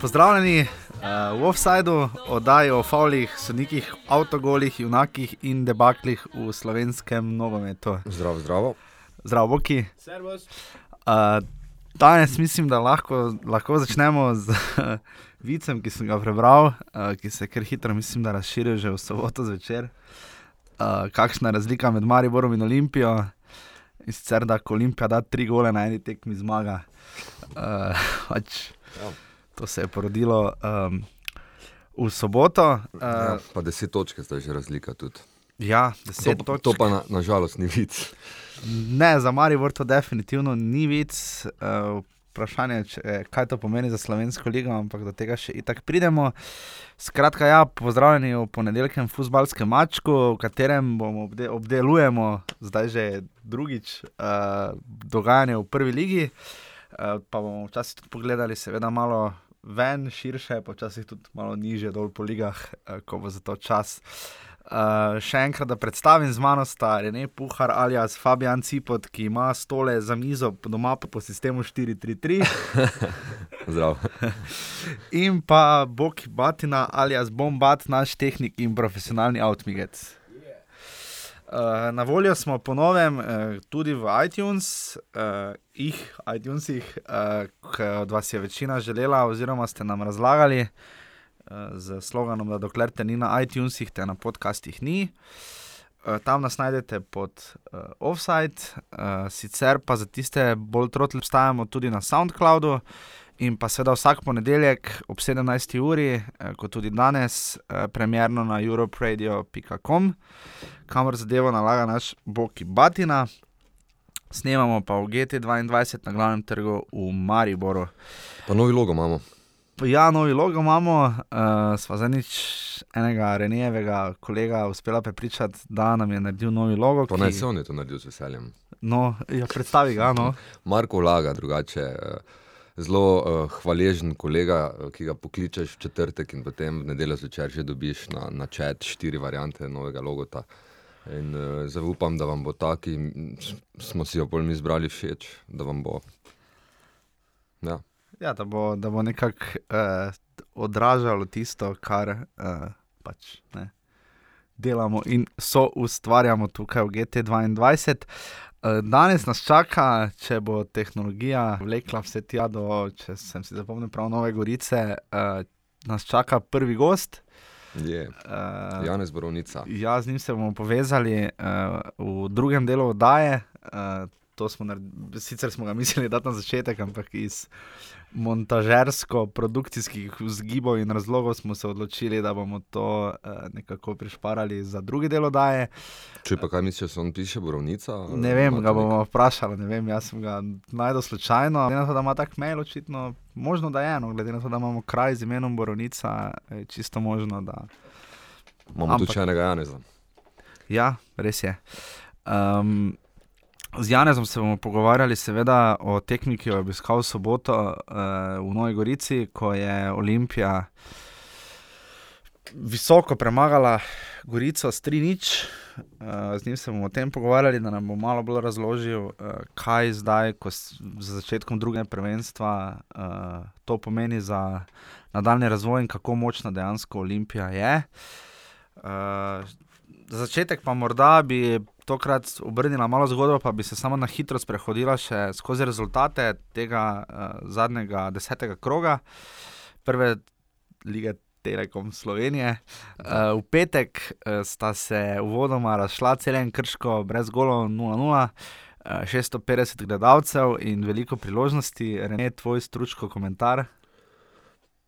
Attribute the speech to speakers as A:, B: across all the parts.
A: Pozdravljeni uh, v offsajdu, oddaji o faulih, sodnikih, avtogolih, junakih in debaklih v slovenskem nogometu.
B: Zdravo, zdravo.
A: Zdravo, Boki.
C: Servus.
A: Uh, danes mislim, da lahko, lahko začnemo z uh, vicem, ki sem ga prebral, uh, ki se je kar hitro, mislim, da razširil že v soboto zvečer. Uh, kakšna je razlika med Mariborom in Olimpijo? In sicer, da ko Olimpija da tri gole na eni tekmi zmaga. Uh, pač,
B: Ja.
A: To se je porodilo um, v soboto. Uh,
B: Ja, pa deset točk, zdaj že razlika tudi.
A: ja,
B: To,
A: deset
B: pa-
A: točk.
B: to pa na, nažalost ni vic.
A: Ne, za Maribor to definitivno ni vic. Uh, vprašanje je, če, kaj to pomeni za slovensko ligo, ampak do tega še itak pridemo. Skratka, ja, pozdravljeni v ponedeljkem futbalskem mačku, v katerem bomo obde, obdelujemo zdaj že drugič uh, dogajanje v prvi ligi. Uh, pa bomo včasih tudi pogledali, seveda, malo ven, širše, pa včasih tudi malo niže dol po ligah, uh, ko bo za to čas. Uh, še enkrat, da predstavim z mano sta Rene Puhar alias Fabian Cipot, ki ima stole za mizo doma po sistemu 4-3-3,
B: Zdravo.
A: in pa Boki Batina alias Bombat, naš tehnik in profesionalni outmigec. Uh, na voljo smo ponovem uh, tudi v iTunes, uh, jih, iTunesih, uh, ki od vas je večina želela, oziroma ste nam razlagali uh, z sloganom, da dokler te ni na iTunesih, te na podcastih ni. Uh, tam nas najdete pod uh, offside, uh, sicer pa za tiste bolj trotli obstajamo tudi na SoundCloudu in pa seveda vsak ponedeljek ob 17. uri, eh, kot tudi danes, eh, premjerno na europradio.com, kamor zadevo nalaga naš Boki Batina. Snemamo pa v GT2 na glavnem trgu v Mariboru.
B: Pa novi logo imamo.
A: Ja, novi logo imamo, uh, sva zadnjič enega Renijevega kolega uspela prepričati, da nam je naredil novi logo.
B: Pa naj se on je to naredil z veseljem.
A: No, ja, predstavi ga, no.
B: Marko vlaga drugače. eh, Zelo uh, hvaležen kolega, ki ga pokličeš v četrtek in potem v nedeljo zvečer že dobiš na, na čat štiri variante novega logota. In uh, zaupam, da vam bo ta, ki smo si jo bolj mi izbrali, všeč, da vam bo. Ja.
A: Ja, da bo, da bo nekako uh, odražalo tisto, kar uh, pač ne, delamo in so ustvarjamo tukaj v GT2. Uh, danes nas čaka, če bo tehnologija vlekla vse tja do, če sem si zapomnil, prav Nove Gorice, uh, nas čaka prvi gost.
B: Je,
A: Uh,
B: Janez Borovnica.
A: Ja, z njim se bomo povezali uh, v drugem delu oddaje. Uh, smo naredili, sicer smo ga mislili dati na začetek, ampak iz montažersko-produkcijskih vzgibov in razlogov smo se odločili, da bomo to uh, nekako prišparali za drugi del oddaje.
B: Če pa kaj misliš, on piše Borovnica?
A: Ne vem, ga bomo vprašali, ne vem, jaz sem ga najdel slučajno. Glede na to, da ima tak mail, očitno, možno da je eno, glede na to, da imamo kraj z imenom Boronica, je čisto možno, da.
B: Imamo
A: ampak-
B: tudi enega Janeza.
A: Ja, res je. Um, z Janezom se bomo pogovarjali, seveda, o tekmi, ki jo je obiskal v soboto uh, v Novi Gorici, ko je Olimpija visoko premagala Gorico s 3-0. Uh, z njim se bomo o tem pogovarjali, da nam bo malo bolj razložil, uh, kaj zdaj, ko z začetkom drugega prvenstva uh, to pomeni za nadaljni razvoj in kako močna dejansko Olimpija je. Uh, za začetek pa morda bi tokrat obrnila malo zgodbo, pa bi se samo na hitro sprehodila še skozi rezultate tega uh, zadnjega desetega kroga, prve lige Telekom Slovenije. Uh, v petek uh, sta se uvodoma razšla celen krško brez golov 0-0. Uh, 650 gledalcev in veliko priložnosti, Rene, tvoj stručko komentar.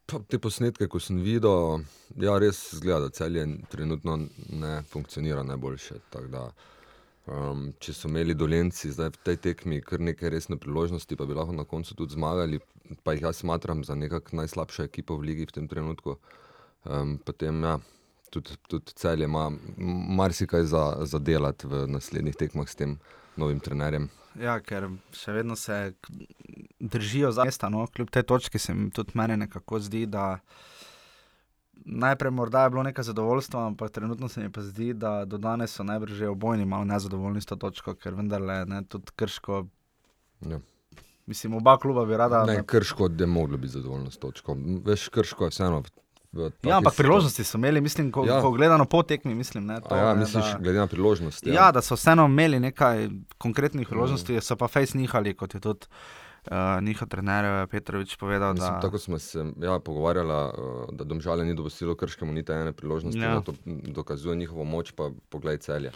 B: Pa te posnetke, ko sem videl, ja, res zgleda, da celje trenutno ne funkcionira najboljše. tako Da, um, če so imeli dolenci zdaj v tej tekmi kar nekaj resne priložnosti, pa bi lahko na koncu tudi zmagali, pa jih jaz smatram za nekako najslabšo ekipo v ligi v tem trenutku. Um, potem, ja, tudi, tudi celje ima marsikaj za, za delati v naslednjih tekmah s tem novim trenerjem.
A: Ja, ker še vedno se držijo za mesta, no? kljub tej točki se mi tudi meni nekako zdi, da najprej morda je bilo nekaj zadovoljstva, ampak trenutno se mi pa zdi, da do danes so najbrž že obojni malo nezadovoljni s to točko, ker vendarle ne, tudi krško
B: Ja.
A: Mislim, oba kluba bi rada.
B: Ne, krško je moglo biti zadovoljno s točko. Veš, krško je vseeno.
A: Ja, ampak priložnosti so imeli, mislim, ko, ja. ko gledano po tekmi. Mislim, ne, to,
B: ja,
A: ne,
B: misliš,
A: da,
B: glede na priložnosti.
A: ja, da so vseeno imeli nekaj konkretnih priložnosti, mm. so pa fejs nihali, kot je tudi uh, njihov trener eh, Petrovič povedal.
B: Mislim,
A: Da,
B: tako smo se ja, pogovarjali, uh, da domžale ni dopustilo krškemu niti ene priložnosti,
A: Ja.
B: ja. da to dokazuje njihovo moč, pa poglej celje.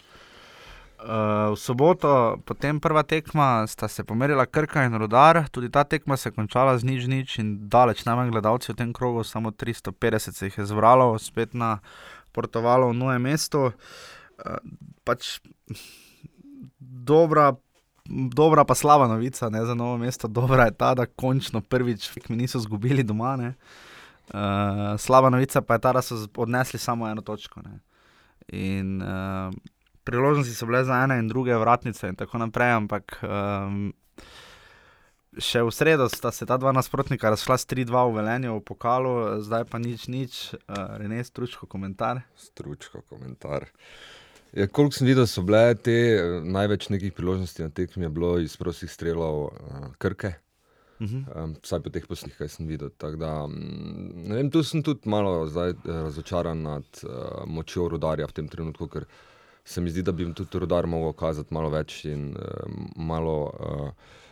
A: Uh, v soboto, potem prva tekma, sta se pomerila Krka in Rudar. Tudi ta tekma se je končala z nič, nič in daleč najmanj gledalcev v tem krogu, samo 350 se jih je zbralo, spet na Portovalo v novem mestu. Uh, pač dobra, dobra, pa slaba novica ne, za novo mesto. Dobra je ta, da končno prvič mi niso izgubili doma. Ne. Uh, slaba novica pa je ta, da so odnesli samo eno točko. Ne. In uh, priložnosti so bile za ene in druge vratnice in tako naprej, ampak um, še v sredo sta se ta dva nasprotnika razšla s 3-2 v Velenju v pokalu, zdaj pa nič, nič, uh, Rene Stručko komentar.
B: Stručko komentar. Ja, koliko sem videl, so bile te eh, največ nekih priložnosti na tekmi, je bilo iz prostih strelov uh, Krke.
A: Uh -huh.
B: Um, vsaj po teh poslih, kaj sem videl. Tako Da, ne vem, tu sem tudi malo zdaj, eh, razočaran nad uh, močjo rodarja v tem trenutku, ker se mi zdi, da bi jim tudi rodar mogel kazati malo več in uh, malo uh,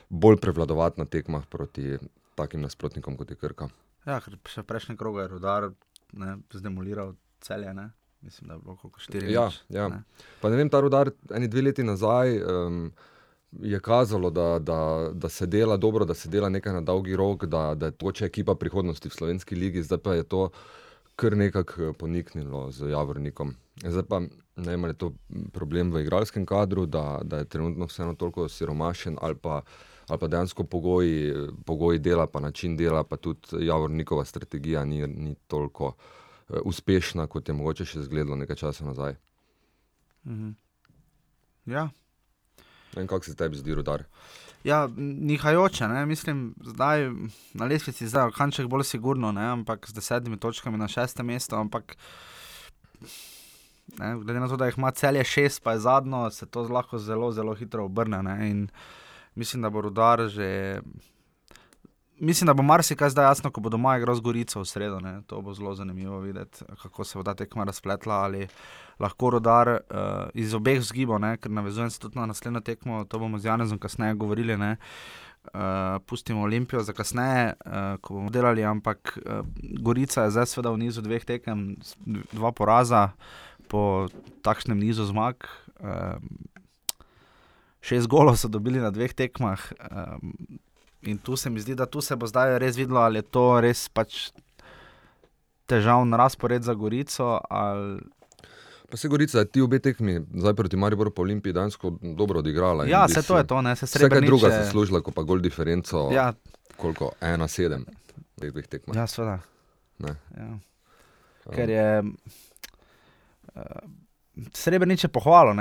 B: bolj prevladovati na tekmah proti takim nasprotnikom kot je Krka.
A: Ja, ker še v prejšnjem krogu je Rudar ne, zdemoliral celje, ne? Mislim, da je bilo kot 4
B: Ja, ja. Pa ne vem, ta rodar, eni dve leti nazaj. Um, Je kazalo, da, da, da se dela dobro, da se dela nekaj na dolgi rok, da, da je to če ekipa prihodnosti v slovenski ligi, zdaj pa je to kar nekako eh, poniknilo z Javornikom. Zdaj pa ne vem, ali je to problem v igralskem kadru, da, da je trenutno vseeno toliko siromašen, ali pa, ali pa dejansko pogoji, pogoji dela, pa način dela, pa tudi Javornikova strategija ni, ni toliko uspešna, kot je mogoče še izgledalo nekaj časa nazaj.
A: Mhm. Ja,
B: vem, kako se tebi zdi rodar.
A: Ja, nihajoče, ne? mislim, zdaj na lestvici zdaj kanček bolj sigurno, ne? ampak z desetimi točkami na šestem mestu. Ampak, ne? glede na to, da jih ima celje šest, pa je zadnjo, se to lahko zelo, zelo hitro obrne. Ne? In mislim, da bo rudar že. Mislim, da bo marsikaj zdaj jasno, ko bo doma igral z Gorico v sredo. Ne? To bo zelo zanimivo videti, kako se bo ta tekma razpletla. Ali lahko rodar uh, iz obeh zgibov, ne? ker navezujem se tudi na naslednjo tekmo, to bomo z Janezom kasneje govorili. Ne? Uh, pustimo Olimpijo za kasneje, uh, ko bomo delali, ampak uh, Gorica je zdaj seveda v nizu dveh tekem, dva poraza po takšnem nizu zmag. Uh, šest golov so dobili na dveh tekmah. Um, in tu se mi zdi, da tu se bo zdaj res videlo, ali je to res pač težavn razpored za Gorico. Ali...
B: Pa se Gorica, ti obe tekmi, zdaj proti Mariboru po Olimpiji, danes dobro odigrala.
A: Ja, se to je to, ne se
B: Vse kaj druga
A: Srebrniče-
B: zaslužila, ko pa gol diferenco, ja.
A: Ja,
B: koliko, ena sedem, teh dveh tekmah.
A: ja seveda. Ja.
B: Um,
A: Ker je uh, Srebrenic je pohvalil,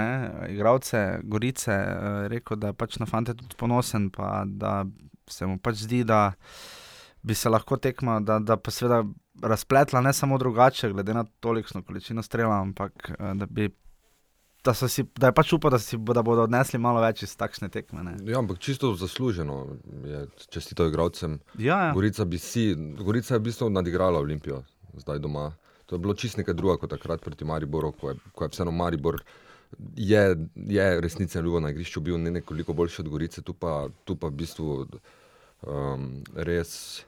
A: igralce Gorice, uh, rekel, da je pač na fante tudi ponosen, pa da se mu pač zdi, da bi se lahko tekma, da, da pa seveda razpletla ne samo drugače, glede na tolikšno količino strela, ampak uh, da bi. Da, si, da je pač upal, da, si, da bodo odnesli malo več iz takšne tekme. Ne.
B: Ja, ampak čisto zasluženo je čestito igralcem.
A: Ja, ja.
B: Gorica, bi si, Gorica je v bistvu nadigrala Olimpijo, zdaj doma. To je bilo čist nekaj drugega kot takrat proti Mariboru, ko je, ko je vseeno Maribor. Je, je resnici ljubo na igrišču bil ne nekoliko boljši od Gorice, tu pa, tu pa v bistvu um, res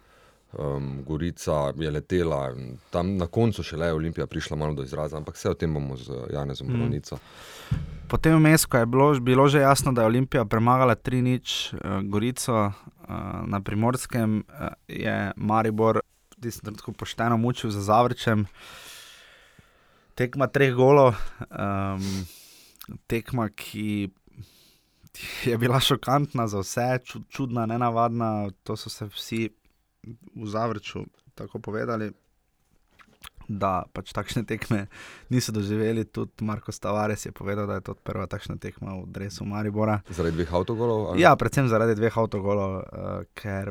B: um, Gorica je letela. Tam na koncu šele je Olimpija prišla malo do izraza, ampak vse o tem bomo z Janezom
A: Mm.
B: Bronica.
A: Potem vmes, ko je bilo, bilo že jasno, da je Olimpija premagala 3-0 uh, Gorico uh, na primorskem, uh, je Maribor v tistem trenutku pošteno mučil za zavrčem. Tekma treh golov, um, tekma, ki je bila šokantna za vse, ču, čudna, nenavadna. To so se vsi v zavrču tako povedali. Da pač takšne tekme niso doživeli. Tudi Marko Stavares je povedal, da je to prva takšna tekma v Dresu Maribora.
B: Zaradi dveh avtogolov? ali?
A: Ja, predvsem zaradi dveh avtogolov, uh, ker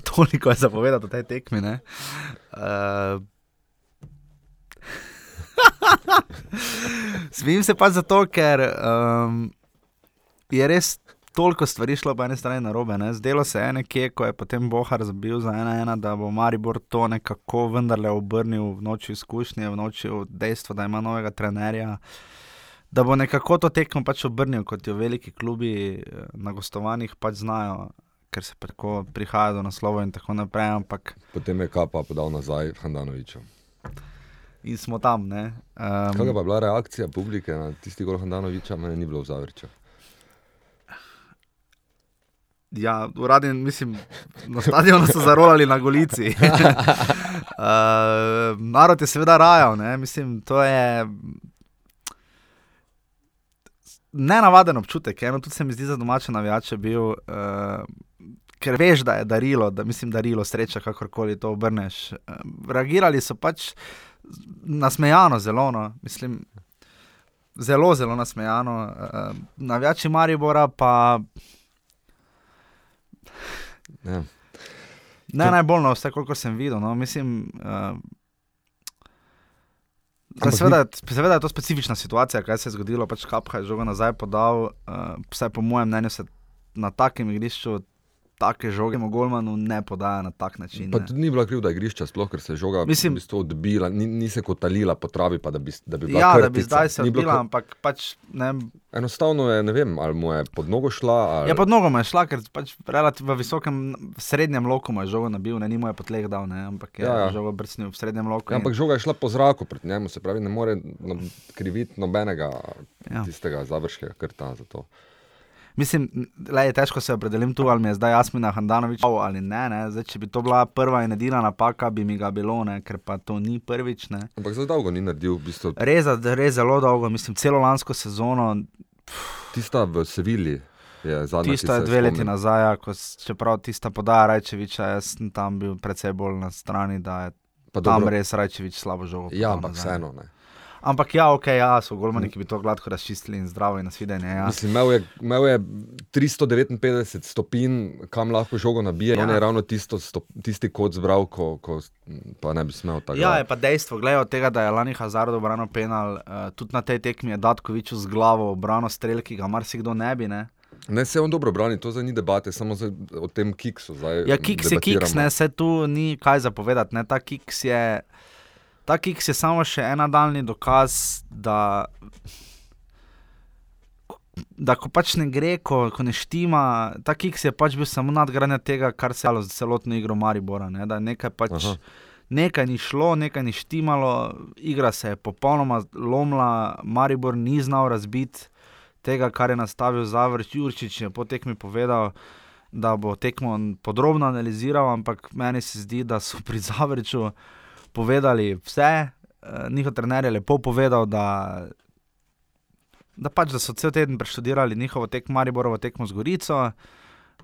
A: toliko je zapovedati o tej tekmi. ne. Uh, Smejim se pa zato, ker um, je res toliko stvari šlo po eni strani na robe. Zdelo se je nekje, ko je potem Bohar zabil za ena ena, da bo Maribor to nekako vendarle obrnil v noči izkušnje, v noči dejstva, da ima novega trenerja. Da bo nekako to tekmo pač obrnil, kot jo veliki klubi eh, na gostovanjih pač znajo, ker se tako prihaja do naslova in tako naprej. Ampak...
B: Potem je kapa podal nazaj Handanoviču.
A: In smo tam. Um,
B: Kaj pa je bila reakcija publike na tisti gol Handanoviča, meni ni bilo v zavrču.
A: Ja, uradni, mislim, na stadionu so zarolali na golici. uh, narod je seveda rajal, ne? mislim, to je nenavaden občutek. Eno tudi se mi zdi za domače navijače bil, uh, ker veš, da je darilo, da mislim, darilo sreča, kakorkoli to obrneš. Uh, reagirali so pač nasmejano, zelo, no? mislim, zelo, zelo nasmejano. Uh, navijači Maribora pa.
B: Ja.
A: Ne to... najbolj, no, vse koliko sem videl. No, mislim, uh, seveda, ni... seveda je to specifična situacija, kaj se je zgodilo. Pač Kapha je žogo nazaj podal, uh, vse po mojem mnenju se na takem igrišču take žoge Golmanu ne podaja na tak način.
B: Pa tudi ni bila krivda igrišča, sploh ker se je žoga Mislim, v bistvu odbila, ni, ni se kotalila po travi, pa da bi, da bi bila.
A: Ja,
B: krtica.
A: da bi zdaj se odbila, kr... ampak pač ne.
B: Enostavno je, ne vem, ali mu je pod nogo šla. Ali...
A: Ja, pod nogo je šla, ker pač relativno v visokem, srednjem loku je žoga nabil, ne, ni mu je potleh dal, ne, ampak je ja, ja. žoga brcnil v srednjem loku.
B: Ja, in... Ampak žoga je šla po zraku pred njemu, se pravi, ne more no, kriviti nobenega ja. tistega završkega krta za to.
A: Mislim, da je težko se opredeliti tu, ali mi je zdaj Jasmina Handanovič ali ne. ne. Zdaj, če bi to bila prva in edina napaka, bi mi ga bilo, ne, ker pa to ni prvič. Ne.
B: Ampak za dolgo ni naredil. V bistvu...
A: res, res zelo dolgo, mislim, celo lansko sezono.
B: Tista v Sevilji. Je zadnja,
A: tista je dve leti nazaj, ja, ko, čeprav tista podaja Rajčeviča, jaz sem tam bil precej bolj na strani, da je pa tam dobro. res Rajčevič slabo žogo.
B: Ja, ampak vseeno ne.
A: Ampak ja, ok, ja, so golmani, ki bi to gladko razčistili in zdravo in nasvidenje. Ja.
B: Mislim, imel, je, imel je 359 stopinj, kam lahko žogo nabije. Ja. On je ravno tisto, stop, tisti kot zbral, ko, ko pa ne bi smel tako.
A: Ja, je pa dejstvo, gledaj od tega, da je Lani Hazard obrano penal, uh, tudi na tej tekmi je Datkovič z glavo obrano strel, ki ga marsikdo ne bi. Ne?
B: Ne, se on dobro brani, to za ni debate, samo za, o tem kiksu.
A: Ja, kiks je kiks, ne, se tu ni kaj zapovedati. Ne, ta kiks je. Ta kiks je samo še en nadaljni dokaz, da, da ko pač ne gre, ko, ko ne štima, ta kiks je pač bil samo nadgradnja tega, kar se je zgodilo z celotno igro Maribora. Ne? Da nekaj, pač, nekaj ni šlo, nekaj ni štimalo, igra se je popolnoma lomila, Maribor ni znal razbiti tega, kar je nastavil Zavrč. Jurčič je po tekmi povedal. Da bo tekmo podrobno analiziral, ampak meni se zdi, da so pri Zavrču uh, povedali vse. Uh, njihov trener je lepo povedal, da, da, pač, da so cel teden preštudirali njihovo tekmo, Mariborovo tekmo z Gorico,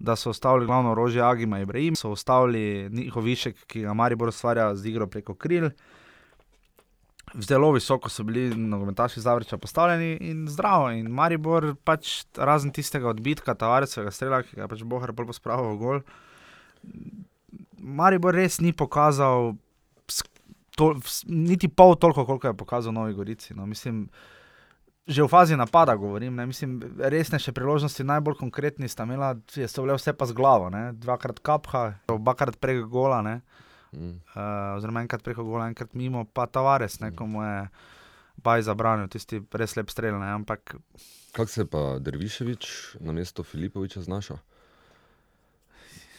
A: da so ustavili glavno orožje Agima Ibrahim, so ustavili njihov višek, ki ga Maribor ustvarja z igro preko kril. Zelo visoko so bili nogometaši Zavrča postavljeni in zdravo. In Maribor, pač, razen tistega odbitka, Tavarecovega strela, ki ga pač Bohar bolj pospravil v gol. Maribor res ni pokazal to, niti pol toliko, koliko je pokazal Novi Gorici. No. Mislim, že v fazi napada govorim. Ne. Mislim, resnejše priložnosti, najbolj konkretni sta imela, je to vse pa z glavo. Ne. Dvakrat kapha, obakrat prek gola. Mm. Uh, oziroma enkrat preko gola, enkrat mimo, pa Tavares, nekomu je baj zabranil, tisti res lep strelj. Ampak...
B: Kako se je pa Derviševič na mesto Filipoviča znašel?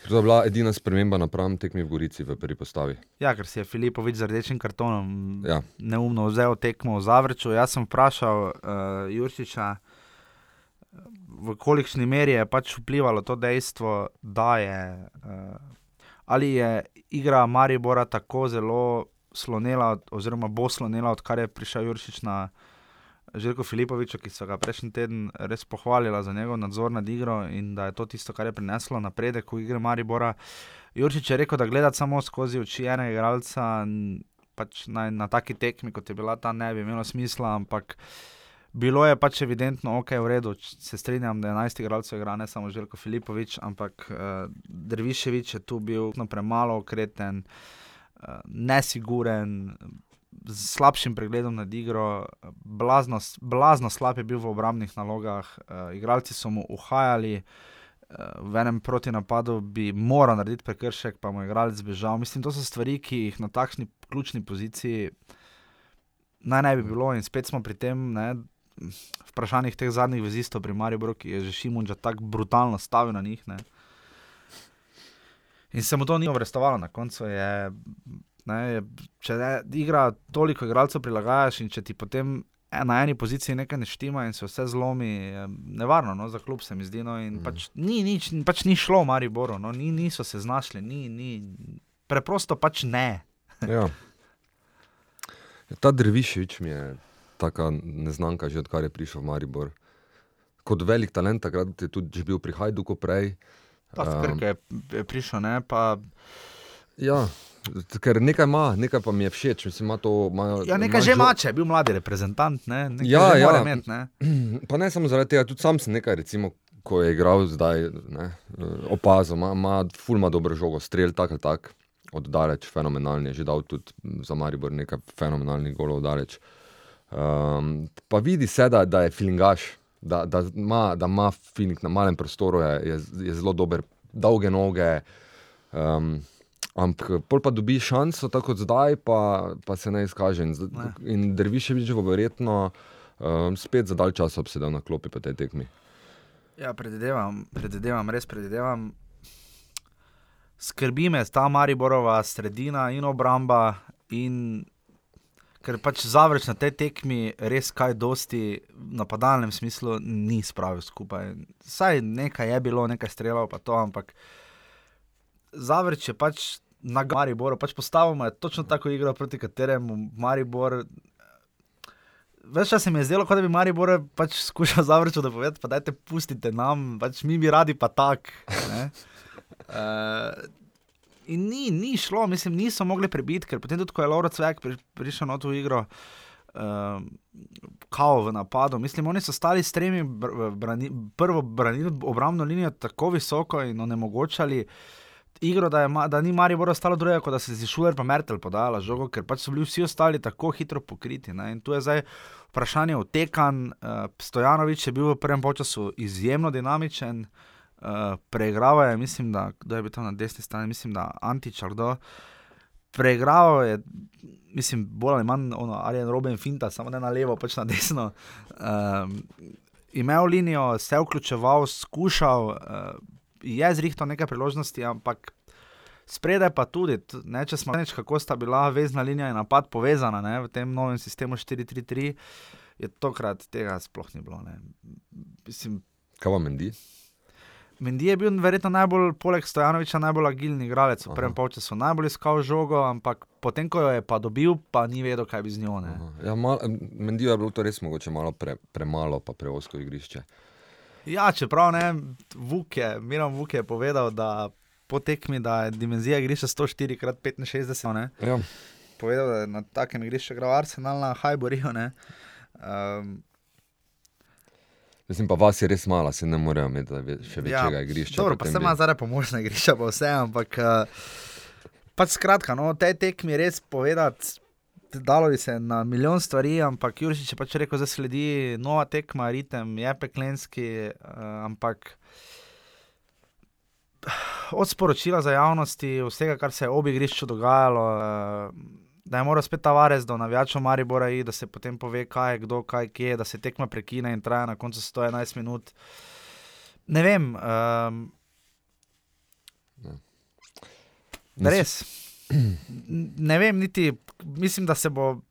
B: To je bila edina sprememba na pravem tekmi v Gorici v prvi postavi.
A: Ja, ker si je Filipovič z rdečim kartonom ja. neumno vzel tekmo v Zavrču. Jaz sem vprašal uh, Jurčiča, v kolikšni meri je pač vplivalo to dejstvo, da je uh, ali je igra Maribora tako zelo slonela, oziroma bo slonela, odkar je prišel Jurčič na. Željko Filipoviča, ki so ga prejšnji teden res pohvalili za njegov nadzor nad igro in da je to tisto, kar je prineslo napredek v igri Maribora. Jurčič je rekel, da gledati samo skozi oči enega igralca pač na, na taki tekmi, kot je bila ta, ne bi imelo smisla, ampak bilo je pač evidentno, ok, v redu, se strinjam, da je 11 igralcev igra, ne samo Željko Filipovič, ampak uh, Drviševič je tu bil premalo okreten, uh, nesiguren z slabšim pregledom nad igro, blazno, blazno slab je bil v obrambnih nalogah, uh, igralci so mu uhajali. V enem proti napadu bi moral narediti prekršek, pa mu je igralec bežal. Mislim, to so stvari, ki jih na takšni ključni poziciji naj ne bi bilo. In spet smo pri tem ne, vprašanjih teh zadnjih vezistov pri Mariju, ki je že Šimunča tako brutalno stavil na njih. Ne. In se mu to ni obrestovalo, na koncu je. Ne, če ne, igra toliko igralcev, prilagajaš in če ti potem na eni poziciji nekaj ne štima in se vse zlomi, je nevarno no, za klub, se mi zdi. No, mm. pač, ni, nič, pač ni šlo, Mariboru, no, ni, niso se znašli, ni, ni, preprosto pač ne.
B: ja. Ta Drvišič mi je taka neznanka, že odkar je prišel v Maribor. Kot velik talent, takrat je tudi bil pri Hajduku prej.
A: Pa, um, je, je prišel, ne pa.
B: Ja, ker nekaj ima, nekaj pa mi je všeč. Mislim, ima to, ima,
A: ja, nekaj že ima, če je bil mladi reprezentant. Ne?
B: Ja, ja. Imet, ne? Pa ne samo zaradi tega, tudi sam sem nekaj, recimo, ko je igral zdaj, ne, opazil, ima, ima fulma dobro žogo, strelj tak ali tak oddaleč, fenomenalni, že dal tudi za Maribor nekaj fenomenalnih golov oddaleč. Um, pa vidi se, da, da je filingaš, da, da ima, da ima filing na malem prostoru, je, je, je zelo dober, dolge noge. Um, Ampak, pol pa dobi šanso, tako kot zdaj, pa, pa se ne izkaže. In, in drviš, že bo verjetno um, spet za dalj časa obsedel na klopi po tej tekmi.
A: Ja, predvidevam, predvidevam, res predvidevam skrbi me ta Mariborova sredina in obramba. In ker pač zavreč na tej tekmi res kaj dosti v napadalnem smislu ni spravil skupaj. Saj nekaj je bilo, nekaj strelov, pa to, ampak zavreč je pač na Mariboru, pač postavljamo je točno tako igro, proti kateremu Maribor. Več časa se mi je zdelo, da bi Maribor pač skušal zavrčiti, da povedati, pa dajte, pustite nam, pač mi bi radi pa tak. Uh, in ni, ni šlo, mislim, niso mogli prebiti, ker potem tudi, ko je Laura Cvek pri, prišel na to igro, uh, kao v napadu. Mislim, oni so stali s tremi, brani, prvo branili obrambno linijo tako visoko in onemogočali. Igro, da, je, da ni Marijo Boro ostalo drugo, kot da se je Šuler pa Mertel podala žogo, ker pač so bili vsi ostali tako hitro pokriti. Ne? In tu je zdaj vprašanje o tekan. Uh, Stojanovič je bil v prvem času izjemno dinamičen, uh, eh, preigravajo, mislim, da je bil tam na desni strani, mislim, da Antič ali kdo. Preigravajo, mislim, bolj ali manj, ono, ali je Robin Finta, samo ne na levo, pač na desno. Um, imel linijo, se je vključeval, skušal, uh, je zrihtal nekaj priložnosti, ampak. Spredaj pa tudi, ne, če smo reči, kako sta bila vezna linija in napad povezana ne, v tem novem sistemu 4-3-3, je tokrat tega sploh ni bilo. Mislim,
B: Kaj vam meni?
A: Mendi je bil verjetno najbolj, poleg Stojanoviča, najbolj agilni igralec v prvem polčasu, najbolj iskal žogo, ampak potem, ko jo je pa dobil, pa ni vedel, kaj bi z njo.
B: Ja, Mendi je bilo to res mogoče malo pre, premalo, pa preosko igrišče.
A: Ja, čeprav ne, Vuk je, Miram Vuk je povedal, da po tekmi, da je dimenzija igrišča 104 krat 65. Ja. Povedal, da je na takem igrišču igral Arsenal na Hajboriju.
B: Mislim pa, vas je res malo, se ne morejo imeti še večjega ja, igrišča.
A: Dobro, pa se ima zdaj pomožna igrišča, pa vse, ampak uh, pač skratka, no, te tekmi res povedati. Dalo bi se na milijon stvari, ampak Juriš je pač rekel, da sledi nova tekma, ritem je peklenski. Uh, ampak od sporočila za javnosti, vsega, kar se je ob igrišču dogajalo, uh, da je moral spet Tavares do navijačev Maribora iti, da se potem pove, kaj je kdo, kaj je, da se tekma prekine in traja na koncu 111 minut. Ne vem. Um, ne. Res. Ne vem, niti mislim, da se bo,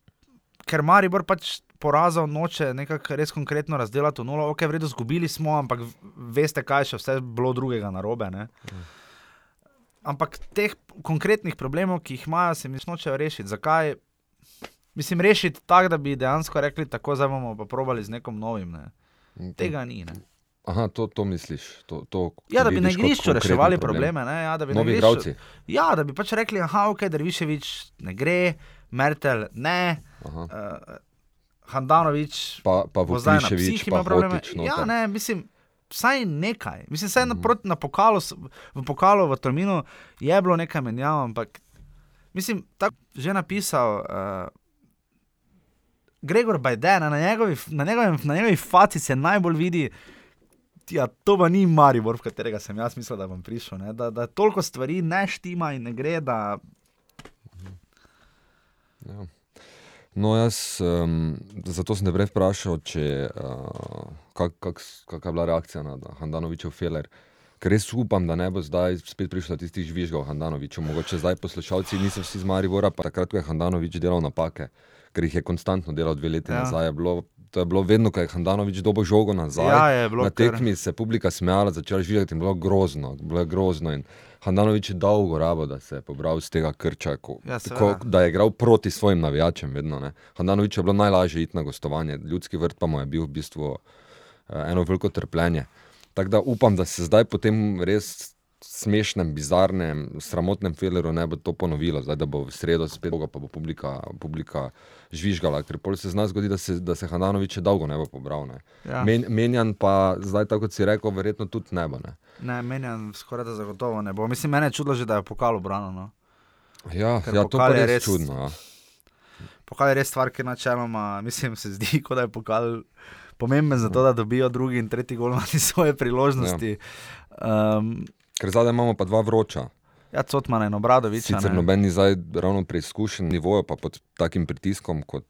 A: ker Maribor pač porazil noče nekako res konkretno razdeliti v nula. Ok, vredno zgubili smo, ampak veste, kaj še vse bilo drugega narobe. Ne? Ja. Ampak teh konkretnih problemov, ki jih imajo, se mi nočejo rešiti. Zakaj? Mislim, rešiti tako, da bi dejansko rekli, tako zdaj bomo pa probali z nekom novim. Ne? Tega ni. Ne?
B: Aha, to, to misliš. To, to,
A: ja, da bi na igrišču reševali problem. probleme. Ne? Ja, da bi
B: Novi igravci.
A: Ja, da bi pač rekli, da okay, je Viševič ne gre, Mertel ne. Uh, Handanovič
B: pa, pa v Viševič ima probleme.
A: Ja, ne, mislim vsaj nekaj. Mislim, vsaj mm. na, na pokalu, v pokalu v Tolminu je bilo nekaj menjav, ampak mislim, tako že napisal. Uh, Gregor Bajden, na njegovi, na njegovi, na njegovi faci se najbolj vidi. Ja, to pa ni Maribor, v katerega sem jaz mislil, da bom prišel. Ne? Da, da toliko stvari ne štima in ne gre. Da...
B: Ja. No, jaz, um, zato sem te prej vprašal, če, uh, kak, kak, kakšna je bila reakcija na Handanovičev feler. Ker res upam, da ne bo zdaj spet prišlo tistih žvižgov Handanovičev. Mogoče zdaj poslušalci niso vsi z Maribora, pa takrat, ko je Handanovič delal napake, ker jih je konstantno delal dve leti ja. nazaj. Je bilo, to je bilo vedno, ko je Handanovič dobo žogo nazaj.
A: Ja,
B: na tekmi kar... se je publika smejala, začela žvižgati in bilo grozno. Bilo je grozno. Handanovič je dolgo rabo, da se je pobral iz tega krča, ko,
A: ja,
B: ko, da je igral proti svojim navijačem. Vedno, Handanovič je bilo najlažje iti na gostovanje, ljudski vrt pa mu je bil v bistvu uh, eno veliko trpljenje. Tako da upam, da se zdaj po tem res smešnem, bizarnem, sramotnem fileru ne bo to ponovilo, zdaj, da bo v sredo spet dolgo, pa bo publika, publika žvižgala. Ker se z nami zgodi, da se, da se Hananovič dolgo ne bo pobral. Ne. Ja. Men, menjan pa zdaj, tako kot si rekel, verjetno tudi ne bo. Ne,
A: ne menjan skoraj da zagotovo ne bo. Mislim, mene je čudilo že, da je pokal obrano. No.
B: Ja, ja to je res, res čudno. Ja.
A: Pokal je res stvar, ki načeloma, mislim, se zdi, kot da je pokal pomemben za to, da dobijo drugi in tretji gol na svoje priložnosti. Ja. Um,
B: Ker zdaj imamo pa dva vroča.
A: Ja, Cotman in Obradovič.
B: Sicer noben ni zdaj ravno preizkušen nivojo, pa pod takim pritiskom, kot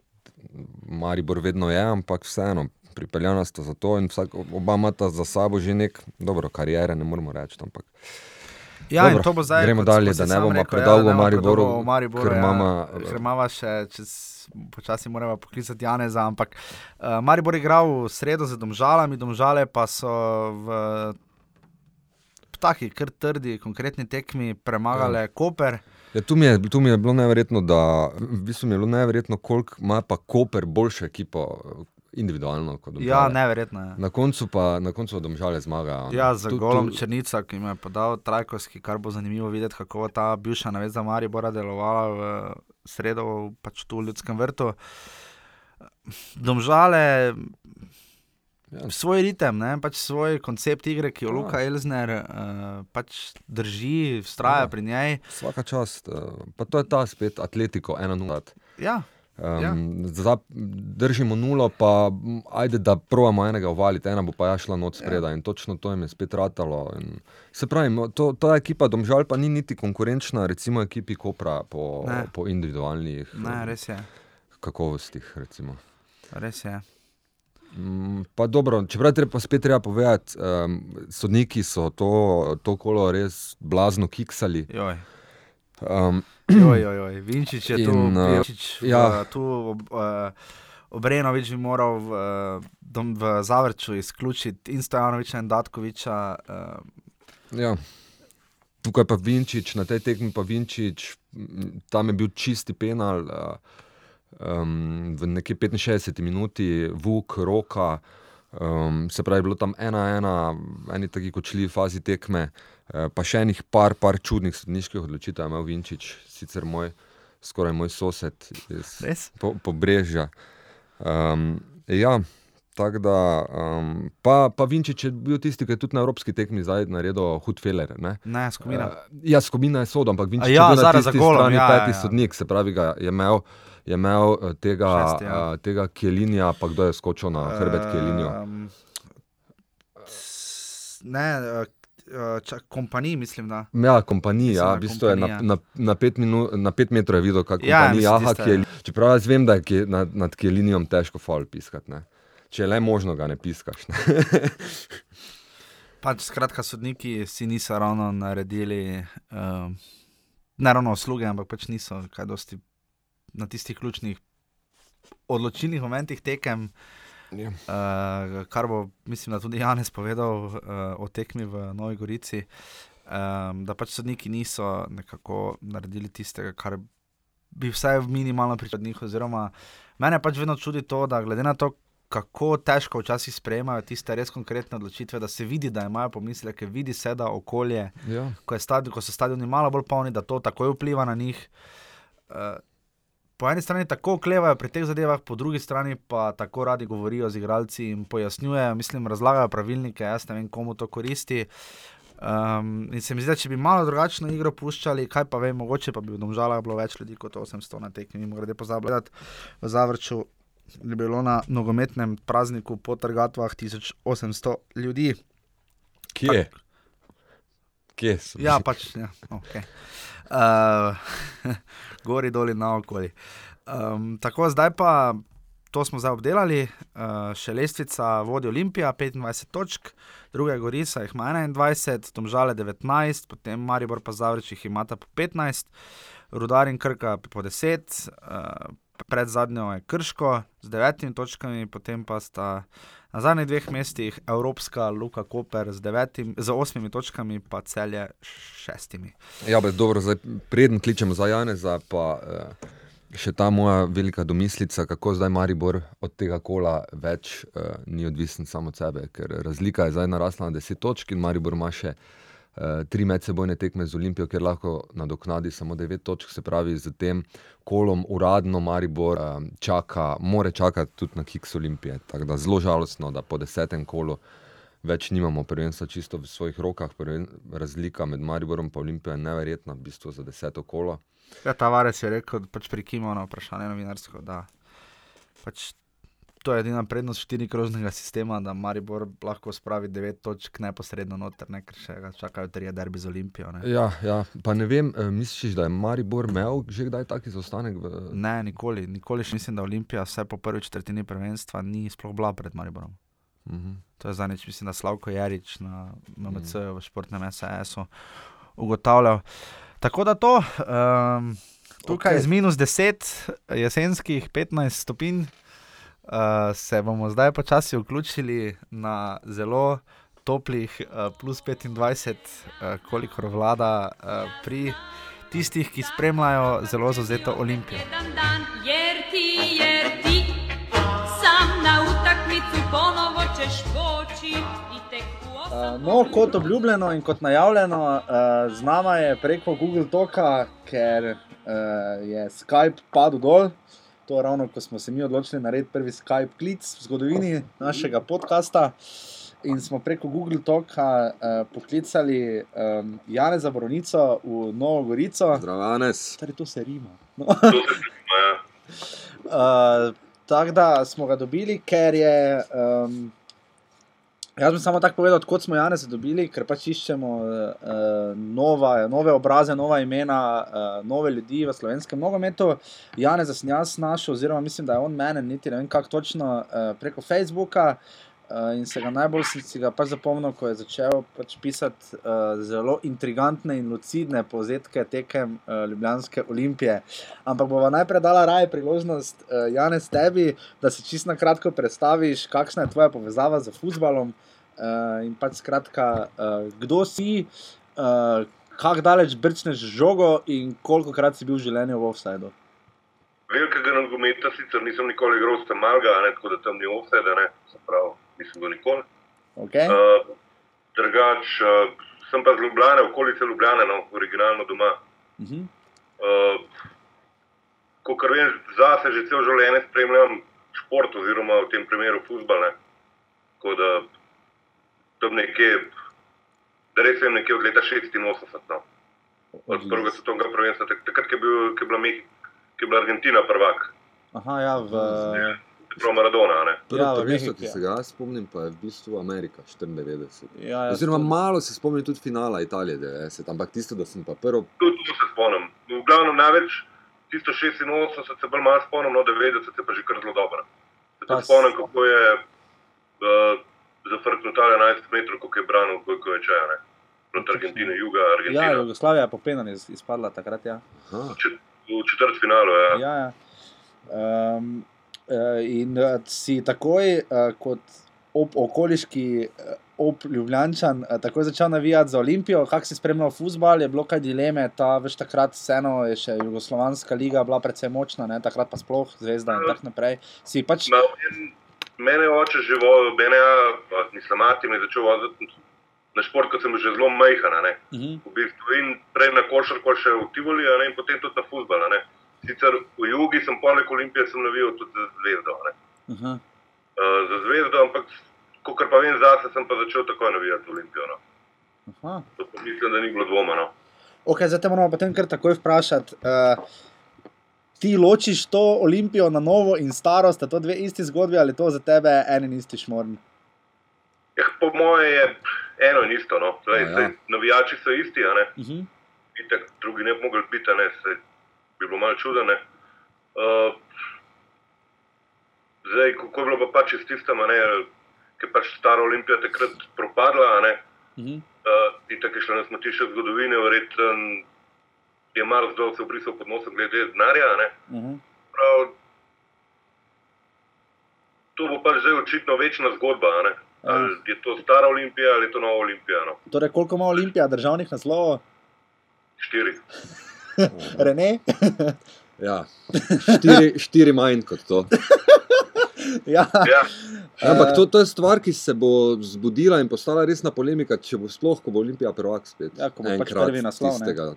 B: Maribor vedno je, ampak vseeno. Pripeljana sta za to, in vsak, oba imata za sabo že nek dobro kariero, ne moremo reči. Ampak,
A: ja, dobro, zdaj,
B: gremo dalje, da ne bomo predolgo v Mariboru,
A: ker imamo ja, še čez počasi moramo poklicati Janeza, ampak uh, Maribor je igral v sredo z domžalami, domžale pa so v taki, kar trdi, konkretni tekmi premagali ja. Koper.
B: Ja, tu, mi je, tu mi je bilo neverjetno, da v bistvu je bilo neverjetno, koliko ima pa Koper boljšo ekipo. Individualno, kot domžale.
A: Ja, neverjetno je.
B: Na koncu pa na koncu domžale zmaga.
A: Ja, za tu, golom tu... Črnica, ki mi je podal Trajkovski, kar bo zanimivo videti, kako ta bivša navezda Maribora delovala v sredo, pač tu v ljudskem vrtu. Domžale, ja. svoj ritem, ne? pač svoj koncept igre, ki jo ja. Luka Elzner uh, pač drži, vztraja ja. pri njej.
B: Vsaka čast, uh, pa to je ta spet atletiko, ena nula.
A: Ja. Um, ja.
B: zdaj, držimo nulo, pa ajde, da provamo enega uvaliti, ena bo pa ja šla noč spredaj ja. in točno to jim je spet ratalo. In, se pravi, to, ta ekipa Domžal pa ni niti konkurenčna, recimo ekipi Kopra po, po individualnih
A: ne,
B: kakovostih. Recimo.
A: Res je.
B: Mm, pa dobro, čeprav treba pa spet treba povedati, um, sodniki so to, to kolo res blazno kiksali.
A: Joj. Um, oj, oj, oj. Vinčič je in, tu, uh, Vinčič,
B: ja.
A: v, tu ob, uh, Obrenovič bi moral v, dom, v Zavrču izključiti in Stojanoviča in Datkoviča. Uh.
B: Ja. Tukaj pa Vinčič, na tej tekmi pa Vinčič, tam je bil čisti penal. Uh, um, v neki 65 minuti, vuk, roka, um, se pravi, bilo tam ena, ena, eni taki kočljivi fazi tekme. Eh, pa še enih par, par čudnih sodniških odločitev, imel Vinčič, sicer moj, skoraj moj sosed iz po, Pobrežja. Um, ja, tako da, um, pa, pa Vinčič je bil tisti, ki je tudi na evropski tekmi zdaj naredil hud feler. Ne,
A: ne skobina. Uh,
B: ja, skobina je sodo, ampak Vinčič
A: ja,
B: je bil na tisti
A: golom,
B: strani
A: ja,
B: peti
A: ja, ja.
B: sodnik, se pravi, ga je imel. Je imel tega,
A: Šest, ja.
B: uh, tega Kjelinja, pa kdo je skočil na hrbet Kjelinja? Um,
A: ne, uh, kompaniji, mislim. Da.
B: Ja, kompaniji, ja, v bistvu je na, na, na, pet minu, na pet metrov videl, kako ja, je to kompanija. Čeprav jaz vem, da je kje, nad, nad Kjelinjom težko fal piskati. Ne. Če je le možno, ga ne piskaš. Ne.
A: pač, skratka, sodniki si niso ravno naredili, uh, ne ravno usluge, ampak pač niso kaj dosti na tistih ključnih odločilnih momentih tekem.
B: Ja.
A: Uh, kar bo, mislim, da tudi Janes povedal uh, o tekmi v Novi Gorici, um, da pač sodniki niso nekako naredili tistega, kar bi vsaj minimalno pričakovali od njih. Oziroma, mene pač vedno čudi to, da glede na to, kako težko včasih sprejemajo tiste res konkretne odločitve, da se vidi, da imajo pomisleke, vidi se, da okolje,
B: ja.
A: ko, stadion, ko so stadioni malo bolj polni, da to takoj vpliva na njih. Uh, po eni strani tako oklevajo pri teh zadevah, po drugi strani pa tako radi govorijo z igralci in pojasnjujejo, mislim, razlagajo pravilnike, jaz ne vem, komu to koristi. Um, in se mi zdi, da če bi malo drugačno igro puščali, kaj pa vem, mogoče pa bi v domžalah bilo več ljudi kot 800 na tekmi, mimo grede pozabljati v zavrču. je bilo na nogometnem prazniku po trgatvah 1800 ljudi.
B: Kje? Kje so?
A: Ja, pač, ja, okay. Uh, gori dol in naokoli. Um, tako, zdaj pa to smo zdaj obdelali, uh, še lestvica vodi Olimpija, 25 točk, druga Gorisa jih ima 21, Tomžale 19, potem Maribor pa Zavrič jih imata po 15, Rudar in Krka po 10, uh, pred zadnjo je Krško z 9 točkami, potem pa sta na zadnjih dveh mestih Evropska, Luka Koper z, devetim, z 8 točkami, pa celje s 6.
B: Ja, bez dobro, zdaj preden kličemo za Janeza, pa. Uh... Še ta moja velika domislica, kako zdaj Maribor od tega kola več uh, ni odvisen samo od sebe, ker razlika je zdaj narasla na 10 točk in Maribor ima še tri medsebojne tekme z Olimpijo, kjer lahko nadoknadi samo 9 točk. Se pravi, z tem kolom uradno Maribor uh, čaka, more čakati tudi na kiks Olimpije. Tako da zelo žalostno, da po desetem kolu več nimamo prvenstva čisto v svojih rokah. Prven, razlika med Mariborom in Olimpijo je neverjetna, v bistvu za deseto kolo.
A: Ja, ta varec je rekel, da pač prikimo na vprašanje novinarsko. Pač to je edina prednost štirikrožnega sistema, da Maribor lahko spravi devet točk neposredno noter, ne, ker še ga čakajo tri derbi z Olimpijo. Ne.
B: Ja, ja, pa ne vem, eh, misliš, da je Maribor imel že kdaj taki zaostanek? V...
A: Ne, nikoli, nikoli še mislim, da Olimpija vse po prvi četrtini prvenstva ni sploh bila pred Mariborom. Mhm. -huh. To je zadnjič, mislim, da Slavko Jarič na MMC uh -huh. v športnem SAS-u ugotavljal. Tako da to, um, tukaj okay. z minus 10, jesenskih 15 stopinj, uh, se bomo zdaj počasi vključili na zelo toplih, uh, plus 25, uh, kolikor vlada uh, pri tistih, ki spremljajo zelo zauzeto olimpijo. No, kot obljubljeno in kot najavljeno, z nami je preko Google Toka, ker je Skype padel dol. To ravno, ko smo se mi odločili narediti prvi Skype klic v zgodovini našega podcasta. In smo preko Google Toka uh, poklicali um, Jana Zaboronico v Novo Gorico.
B: Zdravo, Anes.
A: Torej, to se rima. No. uh, Tako da smo ga dobili, ker je. Um, Jaz bi samo tako povedal, kot smo Janez dobili, ker pač iščemo uh, nova, nove obraze, nova imena, uh, nove ljudi v slovenskem nogometu. Janez sem jaz našel, oziroma mislim, da je on mene, niti ne vem kako točno, uh, preko Facebooka. Uh, in se ga najbolj si, si ga pač zapomnil, ko je začel pač pisati uh, zelo intrigantne in lucidne povzetke tekem uh, Ljubljanske olimpije. Ampak bova najprej dala raje priložnost, uh, Janez, tebi, da si čisto na kratko predstaviš, kakšna je tvoja povezava z futbalom. Uh, in pač skratka, uh, kdo si, uh, kako daleč brčneš žogo in koliko krat si bil v življenju v offsajdu.
C: Velikega nogometa sicer nisem nikoli igral, sem malga, ne, tako da tam ni offsajda, ne, se pravi, nisem bil nikoli.
A: Okay. Uh,
C: drugač, uh, sem pa z Ljubljana, okolice Ljubljana, no, originalno doma. Uh -huh. uh, Ko kar vem, zase že cel življenje spremljam šport, oziroma v tem primeru futbol tam nekje, da res vem, nekje od leta 86. No. Od prvega svetovnega prvenstva, takrat, ko je, bil, je bila Mehika, ko je bila Argentina prvak.
A: Aha, ja, v.
C: Prav Maradona.
B: Prvo ja, mesto, ki se ga spomnim, pa je v bistvu Amerika 94. Ja, ja, Oziroma, tudi. malo se spomnim tudi finala Italije 90, ampak tisto, da sem pa prvo.
C: Tudi to se spomnim. V glavnem največ, tisto 86 se bolj malo spomnim, no 90 se pa že kar zelo dobro. Se spomnim, kako je. Uh, zafrknil ta 11 metrov, kot je branil, koliko je čaja. Proti Argentini, juga Argentina.
A: Ja, Jugoslavija je popenjena, izpadla takrat. Ja.
C: V četrt finalu. Ja.
A: Ja, ja. Um, in uh, si takoj, uh, kot ob okoliški, ob Ljubljančan, uh, takoj začel navijati za Olimpijo. Kako si spremljal futbol, je bilo kaj dileme, ta veš takrat, vseeno je še Jugoslovanska liga bila precej močna, ne? takrat pa sploh zvezda in tako naprej. Si pač.
C: In mene oče živel, mene je, nisem mati, mi je začel voziti na šport, kot sem že zelo majhen. Uh mhm. -huh. v bistvu, in prej na košarko še v Tivoli, in potem tudi na futbol. Sicer v jugu sem poleg Olimpije sem navijal tudi za zvezdo. Uh -huh. uh, za zvezdo, ampak kar pa vem zase, sem pa začel takoj navijati Olimpijo. No. Mislim, da ni bilo dvoma. No.
A: Okay, zdaj te moramo potem kar takoj vprašati. Uh, ti ločiš to olimpijo na novo in staro, sta to dve isti zgodbi ali to za tebe en in isti šmorn?
C: Ja, po mojem je eno in isto. No. Zdaj, ja, ja. Navijači so isti, uh -huh. Itek, drugi ne bi mogli biti, ne se bi bilo malo čudno. Uh, zdaj, kako je bilo pa pač s tistem, ki je pač stara olimpija takrat propadla. Uh -huh. uh, Itek je šlo na smetišče zgodovine, verjetno je Mars dol se obrisal pod nosom glede denarja. Uh -huh. Prav, to bo pač zdaj očitno večna zgodba. Ali je to stara olimpija ali je to nova olimpija? No?
A: Torej, koliko ima olimpija državnih naslovov?
C: Štiri.
A: Rene?
B: ja, štiri, štiri manj kot to.
A: ja.
C: Ja.
B: Ampak to, to je stvar, ki se bo zbudila in postala resna polemika, če bo sploh, ko bo Olimpija prvak spet.
A: Ja, ko bo pač prvi naslov.
C: Ja,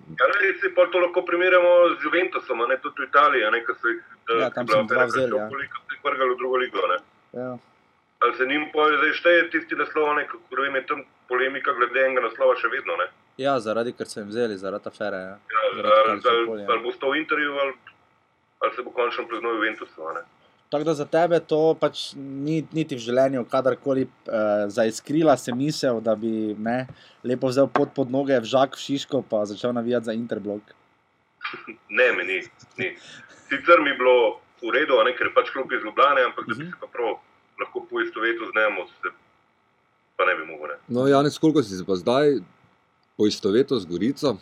C: si pa to lahko primerjamo z Juventusom, ne tudi v Italiji, ne, ko so jih
A: ja, tam dva vzeli. Ja.
C: Koliko se jih vrgali v drugo ligo.
A: Ja.
C: Ali se njim poje, da šteje tisti naslov, ne, kako vem, je tam polemika glede enega naslova še vedno, ne?
A: Ja, zaradi, ker so jim vzeli, zaradi afere, ja.
C: ja zaradi ali, ali, ali bo to v intervju, ali, ali se bo končno priznal Juventusu, ne?
A: Tako da za tebe to pač ni niti v življenju, kadarkoli eh, zaiskrila se misel, da bi ne, lepo vzel pot pod noge, vžak v Šiško, pa začel navijati za Interblog.
C: ne, mi ni. ni. Sicer mi je bilo v redu, ne, ker je pač klub iz Ljubljana, ampak uh -huh. da bi mhm. se pa prav lahko poistovetil z njim, pa ne bi mogel. Ne.
B: No, Janes, koliko si se pa zdaj poistovetil z Gorico,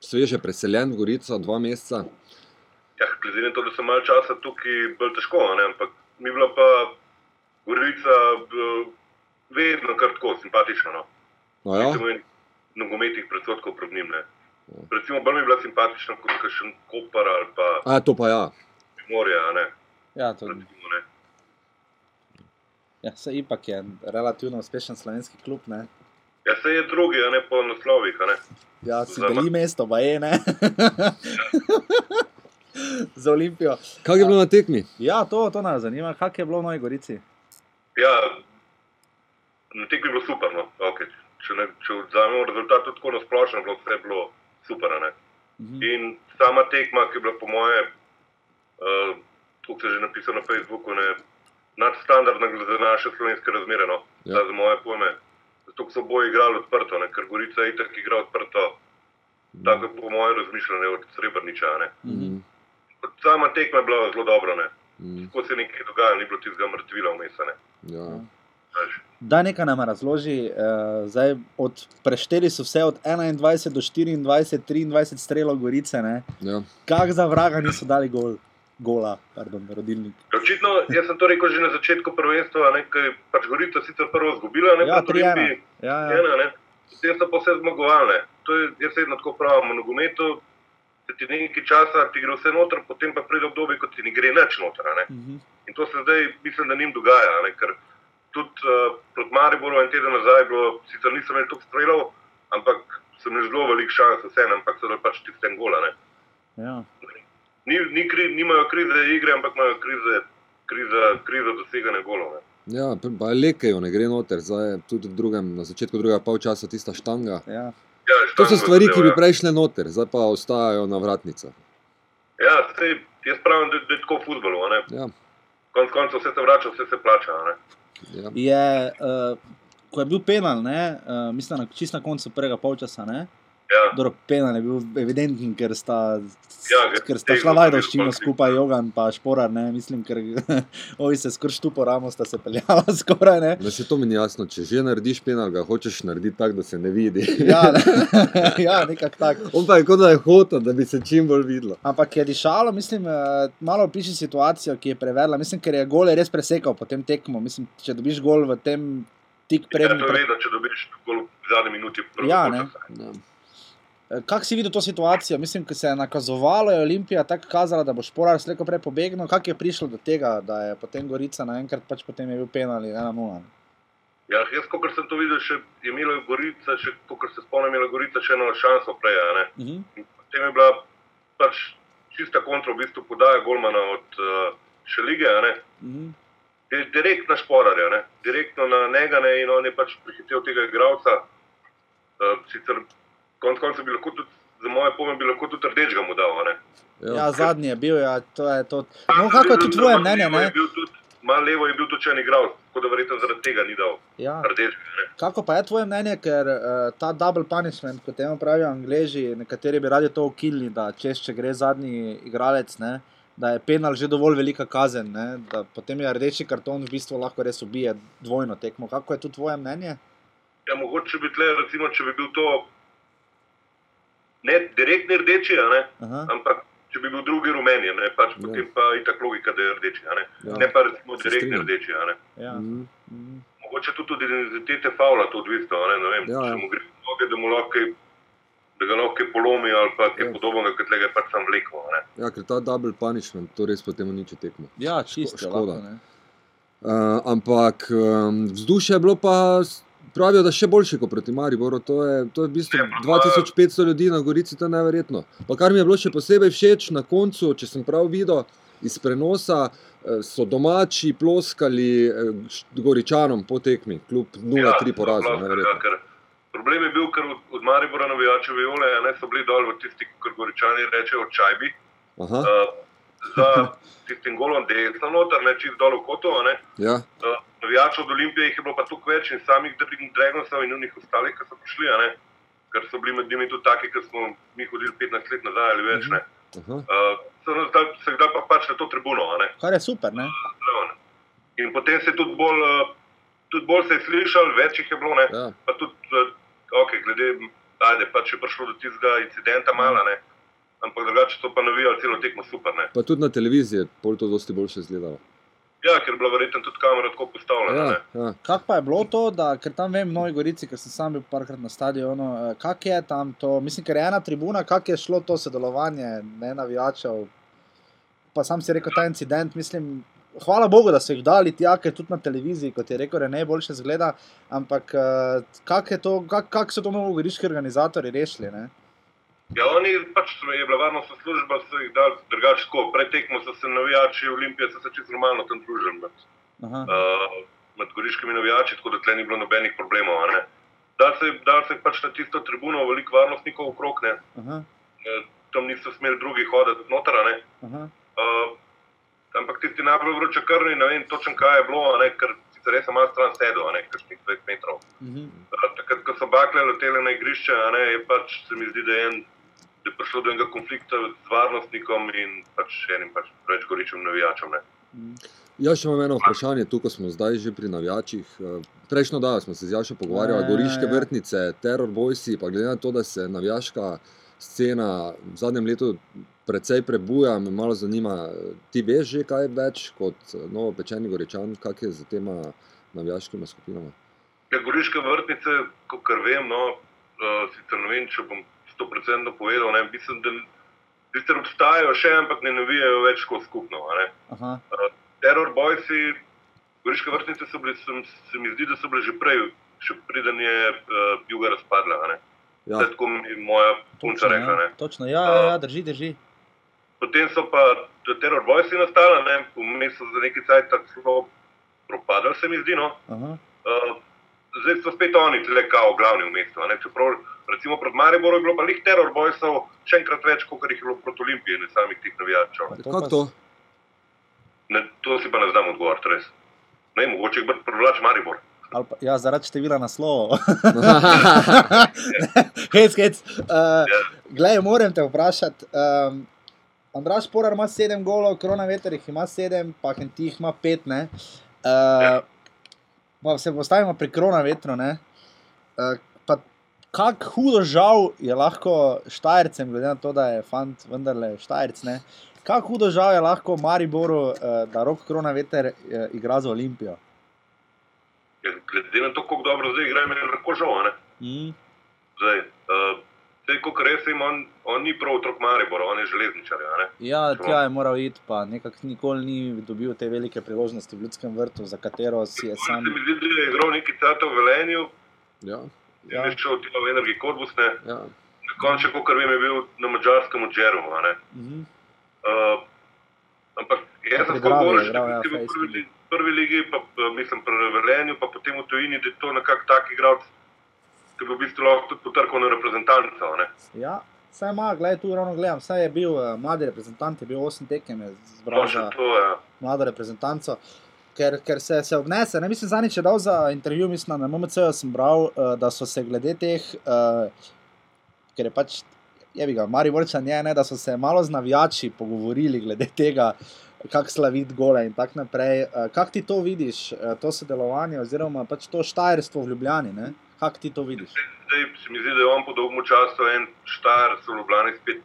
B: sveže preseljen v Gorico, dva meseca.
C: Ja, glede na to, da sem malo časa tukaj, bolj težko, ne? ampak mi je bila pa Gorica vedno kar tako simpatična. No.
B: No, ja.
C: Nogometnih predsotkov pred njim. Ne? Recimo, bolj mi je bila simpatična kot kakšen kopar ali pa.
B: A, to pa ja.
C: Morja, ne.
A: Ja, to je. Ja, se ipak je relativno uspešen slovenski klub. Ne?
C: Ja, se je drugi, a ne po naslovih. Ne?
A: Ja, si deli mesto, pa je ne. Za Olimpijo.
B: Kaj je bilo na tekmi?
A: Ja, to, to nas zanima. Kaj je bilo v Novi Gorici?
C: Ja, na tekmi je bilo super. No? Okay. Če, ne, če vzamemo rezultat, tako na splošno, bilo vse bilo super. Uh mhm. In sama tekma, ki je bila po moje, uh, kot se je že napisalo na Facebooku, ne, nadstandardna za naše slovenske razmere, no? ja. za moje pojme. Zato so boji igrali odprto, ne? ker Gorica je itak igrala odprto. Mm. Tako je po mojem razmišljanju od Srebrniča. Mm. Sama tekma je bila zelo dobra. Mm. Ko se je nekaj dogajalo, ni bilo tistega mrtvila vmes.
B: Ja.
A: Da, nekaj nam razloži. Uh, zdaj, od, prešteli so vse od 21 do 24, 23 strelov Gorice.
B: Ja.
A: Kaj za vraga niso dali gol? gola, pardon, rodilnik.
C: Očitno, jaz sem to rekel že na začetku prvenstva, je pač Gorica sicer prvo zgubila, ne
A: ja, pa tudi. Ja, ja.
C: Te so pa vse zmagovalne. To je, jaz vedno tako pravim, v nogometu se ti nekaj časa, ti gre vse noter, potem pa pride obdobje, ko ti ne gre nič noter. Uh mhm. -huh. In to se zdaj, mislim, da njim dogaja. Ne? Ker tudi uh, proti Mariboru en teden nazaj, bilo, sicer nisem imel toliko strelov, ampak sem imel zelo velik šans, vse, ampak so da pač ti vse gola.
A: Ja
C: ni, ni kri, nimajo krize igre, ampak imajo krize, krize, krize doseganja golov.
B: Ja, pa lekajo, ne gre noter, zdaj tudi drugem, na začetku drugega polčasa tista štanga.
A: Ja.
C: Ja,
B: to so stvari, ki bi prej šle noter, zdaj pa ostajajo na vratnicah.
C: Ja, sej, jaz pravim, da, da je tako v futbolu.
B: Ja.
C: Konec koncev vse se vrača, vse se plača.
A: Ja. Je, uh, ko je bil penal, ne, uh, mislim, na, čist na koncu prvega polčasa. Ne,
C: Ja.
A: Penal je bil evidenten, ker sta,
C: ja,
A: ker sta šla vajdovščino skupaj, Jogan pa Šporar, ne, mislim, ker ovi se skrštu po ramo, sta se peljala skoraj, ne.
B: Da se to mi ni jasno, če že narediš penal, ga hočeš narediti tako, da se ne vidi.
A: ja, ne. ja nekak tak.
B: On pa je kot da je hotel, da bi se čim bolj videlo.
A: Ampak je dišalo, mislim, eh, malo piši situacijo, ki je preverila, mislim, ker je gol res presekal po tem tekmu, mislim, če dobiš gol v tem tik pred.
C: Ja, to je vedno, če dobiš gol v zadnji minuti.
A: Ja, ne. ne. Eh, Kako si videl to situacijo? Mislim, da se je nakazovalo, je Olimpija tako kazala, da bo šporar slejko prej pobegnil. Kako je prišlo do tega, da je potem Gorica naenkrat pač potem je bil penal ali ena nula?
C: Ja, jaz, kot sem to videl, še je imela Gorica, še kot se spomnim, imela Gorica še eno šanso prej. Uh mhm. -huh. Potem je bila pač čista kontra, v bistvu podaja Golmana od uh, Šelige. Uh mhm. -huh. Direkt na šporarja, direktno na njega ne, in on je pač prihitev tega igralca. Uh, sicer konec koncev bi lahko tudi za moje pojme, bi lahko tudi rdečega mu dal.
A: Ja, ja, zadnji je bil, ja, to je to. No, kako je to tvoje mnenje?
C: Malo levo je bil tudi, če ni igral, tako da verjetno zaradi tega ni dal
A: ja. rdečega. Kako pa je tvoje mnenje, ker uh, ta double punishment, kot temu pravijo angliži, nekateri bi radi to ukilili, da češ, če gre zadnji igralec, ne, da je penal že dovolj velika kazen, ne, da potem je rdeči karton v bistvu lahko res ubije dvojno tekmo. Kako je to tvoje mnenje?
C: Ja, mogoče bi tle, recimo, če bi bil to ne direktni rdeči, ampak če bi bil drugi rumeni, ne pač ja. potem pa je tako logika, da je rdeči. Ne, ja. ne pa recimo direktni rdeči. Ja. Mm -hmm. Mogoče tudi od identitete Pavla to odvisno. Ne, ne vem, ja, ja. če mu gre noge, da mu lahko. Da ga lahko polomi ali pa kaj ja. podobnega, kot le pač sam vlekel.
B: Ja, ker ta double punishment, to res potem uniči tekmo.
A: Ja, čisto škoda. Lahko,
B: uh, ampak um, vzdušje je bilo pa pravijo, da je še boljše kot proti Mariboru. To je, to je v bistvu 2500 ljudi na Gorici, to je neverjetno. Pa kar mi je bilo še posebej všeč na koncu, če sem prav videl iz prenosa, eh, so domači ploskali eh, Goričanom po tekmi, kljub 0-3 ja, porazu.
C: Ja, problem je bil, ker od Maribora navijače viole ne so bili dol v tisti, kot Goričani rečejo, čajbi. Uh, za tistim golom desno noter, ne čist dol v kotu.
B: Ja.
C: Uh, navijačev od Olimpije jih je bilo pa tukaj več in samih Dragonsov in njih ostalih, ki so prišli, ker so bili med njimi tudi taki, ki smo mi hodili 15 let nazaj ali več. Uh -huh. uh, zdaj, se kdaj pa pač na to tribuno.
A: Kar je super. Ne?
C: In potem se je tudi bolj, tudi bolj se je slišal, več jih je bilo. Ja. Pa tudi, okay, glede, ajde, pa če je prišlo do tistega incidenta, malo. Ne? Ampak drugače so pa navijali celo tekmo super. Ne?
B: Pa tudi na televiziji je to dosti boljše izgledalo.
C: Ja, ker je bila verjetno tudi kamera tako postavljena. Ja,
A: ja. Kaj pa je bilo to, da, ker tam vem, mnogi gorici, ker sem sam bil parkrat na stadionu, eh, kak je tam to, mislim, ker je ena tribuna, kak je šlo to sodelovanje, ne navijačev. Pa sam si rekel, ta incident, mislim, hvala Bogu, da so jih dali tja, ker tudi na televiziji, kot je rekel, ne boljše zgleda. Ampak eh, kak, to, kak, kak so to novogoriški organizatori rešili? Ne?
C: Ja, oni pač je bila varnostna služba, so jih dali drugače. Pred tekmo so se navijači Olimpije, so se čisto normalno tam družili med, uh, med goriškimi navijači, tako da tle ni bilo nobenih problemov. Da se, da se pač na tisto tribuno veliko varnostnikov okrog, ne. Uh, tam niso smeli drugi hoditi noter. Uh, ampak tisti najbolj vročekrni, ne vem točno kaj je bilo, ne, ker sicer res malo stran sedel, nekaj 20 metrov. Uh -huh. uh, takrat, ko so bakle letele na igrišče, ne, je pač se mi zdi, da je en je prišlo do enega konflikta z varnostnikom in pač enim pač preveč goričem navijačem. Ne.
B: Ja, še imam eno vprašanje, tukaj smo zdaj že pri navijačih. Eh, prejšnjo dan smo se z Jašo pogovarjali, ja, goriške ja, ja. vrtnice, teror bojsi, pa glede na to, da se navijaška scena v zadnjem letu precej prebuja, me malo zanima, ti veš že kaj več kot novo pečeni goričan, kak je z tema navijaškima skupinama?
C: Ja, goriške vrtnice, kot vem, no, uh, sicer ne vem, če bom sto procentno povedal. Ne, mislim, da sicer obstajajo še, ampak ne navijajo več kot skupno. Uh, terror bojci, goriške vrtnice so bili, sem, se mi zdi, da so bile že prej, še preden je uh, juga razpadla. Ja. Tako mi moja punca rekla.
A: Ja. Točno, ja, ja, ja, drži, drži.
C: Potem so pa terror bojci nastali, vmes so za neki cajt tako propadali, se mi zdi. No. Uh, zdaj so spet oni, tle kao glavni v mestu. Čeprav recimo pred Mariborom je bilo pa njih teror bojcev še enkrat več, kot jih je bilo proti Olimpiji in samih teh navijačev.
B: Kako to?
C: Ne, to si pa ne znam odgovoriti, res. Ne, mogoče jih privlač Maribor.
A: Pa, ja, zaradi števila naslovov. hec, hec. Uh, yeah. Ja. Glej, moram te vprašati. Um, Andraš Porar ima sedem golov, korona veter jih ima sedem, pa ti jih ima pet. Uh, yeah. Se postavimo pri korona vetru. Uh, kako hudo žal je lahko Štajercem, glede na to, da je fant vendarle Štajerc. Kako hudo žal je lahko Mariboru, eh, da rok korona veter eh, igra za Olimpijo.
C: Ja, glede na to, kako dobro zdaj igra, je lahko žal. Mm. Zdaj, uh, Zdaj, ko res ima, on, on ni prav otrok Maribor, on je železničar.
A: Ja, tja je moral iti, pa nekako nikoli ni dobil te velike priložnosti v ljudskem vrtu, za katero si je sam.
C: Se mi zdi, da je igral neki cata v Velenju. Ja ja. je šel ti v energiji korbusne. Ja. Na koncu, kot vem, je bil na mačarskem odžeru. Uh -huh. uh, ampak jaz sem zelo boleč, da ja, v prvi, prvi ligi, pa mislim pri Velenju, pa potem v tujini, da je to nekako tak igralec, ki bi v bistvu lahko tudi potrkal na reprezentanco.
A: Ja, Saj ima, gledaj, tu ravno gledam, saj je bil uh, mladi reprezentant, je bil 8 tekem, je zbral
C: No, to, ja.
A: mlado reprezentanco. Ker, ker se, se obnese, ne mislim, zadnjič je dal za intervju, mislim, na MMC-ju sem bral, uh, da so se glede teh, uh, ker je pač, je bi ga, Mari Vrčan je, ne, da so se malo z navijači pogovorili glede tega, kako slaviti gole in tako naprej. Uh, kako ti to vidiš, uh, to sodelovanje, oziroma pač to štajerstvo v Ljubljani, ne? Kako ti to vidiš?
C: Zdaj se mi zdi, da je on po dolgem času en štar, so Ljubljani spet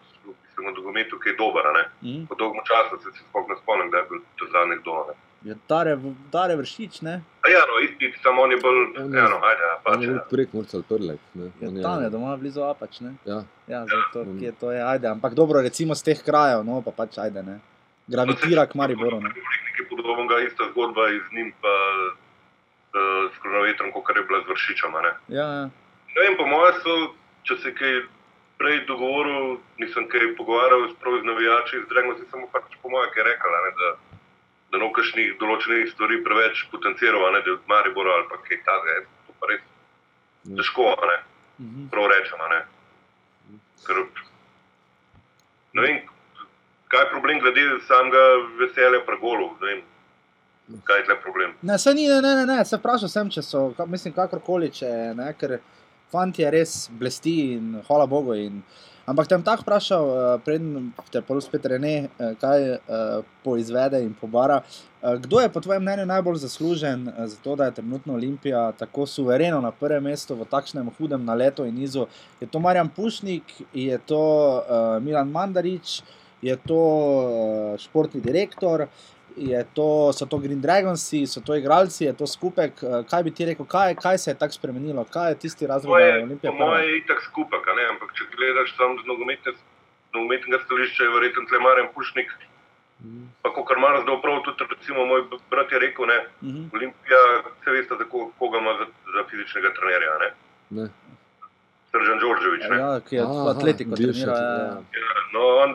C: v nogometu, ki je dober. a ne.
A: Mm?
C: Po dolgem času se si sploh ne spomnim, da je bil to zadnji kdo. ne.
A: Je Dare, Dare vršič, ne?
C: A Ja, no, isti, samo on je bolj,
B: je-
C: ja, no, ajde, ja,
B: On
C: pač.
B: je
C: ja.
B: prek Murca odprlek. ne.
A: Je
B: On
A: tam je doma blizu Apač, ne?
B: Ja,
A: Ja, zato,
B: Mm.
A: kje to je, ajde, ampak dobro, recimo z teh krajev, no pa pač ajde, ne. Gravitira k Mariboru, ne.
C: Nekaj podobnega, ista zgodba iz njim pa uh, s kronometrom, kot je bila z vršičem.
A: Ja, ja.
C: Ne vem, po mojem so, če se kaj prej dogovoril, nisem kaj pogovarjal s prav z navijači, zdregno si samo pač po mojem, kaj rekla, ne, da, da no kakšnih določenih stvari preveč potenciral, ne, da je od Maribora ali pa kaj takega, to pa res
B: Ja.
C: težko, a ne,
A: Mhm.
C: prav rečem, ne. Ker, ne vem, kaj je problem glede samega veselja pri golu, ne vem, kaj je tle problem.
A: Ne, se ni, ne, ne, ne, ne, se vprašal sem, če so, ka- mislim, kakorkoli, če ne, ker fanti res blesti in hvala Bogu. In, ampak bom tako vprašal, uh, preden te pa spet rene, uh, kaj uh, poizvede in pobara. Uh, kdo je po tvojem mnenju najbolj zaslužen uh, za to, da je trenutno Olimpija tako suvereno na prvem mestu v takšnem hudem naletu in nizu? Je to Marjan Pušnik, je to uh, Milan Mandarič, je to športni direktor, to, so to Green Dragonsi, so to igralci, je to skupek. Eh, Kaj bi ti rekel, kaj, kaj se je tako spremenilo, kaj je tisti razlog, da je Olimpija
C: po moje je itak skupek, a ne? ampak če gledaš sam z nogometne, nogometnega stališča, je verjetno tle Marjan Pušnik.
B: Mhm.
C: Pa ko kar malo zdaj prav, tudi recimo moj brat je rekel, ne,
A: Mhm.
C: Olimpija, vse veste, za ko- koga ima za, za fizičnega trenerja, ne.
B: Ne.
C: Sržan Đorđević, ne.
A: Ja, ki je
B: Aha,
A: atletiko
B: bivši
A: trenira. Ja, ja.
C: Ja, no, on,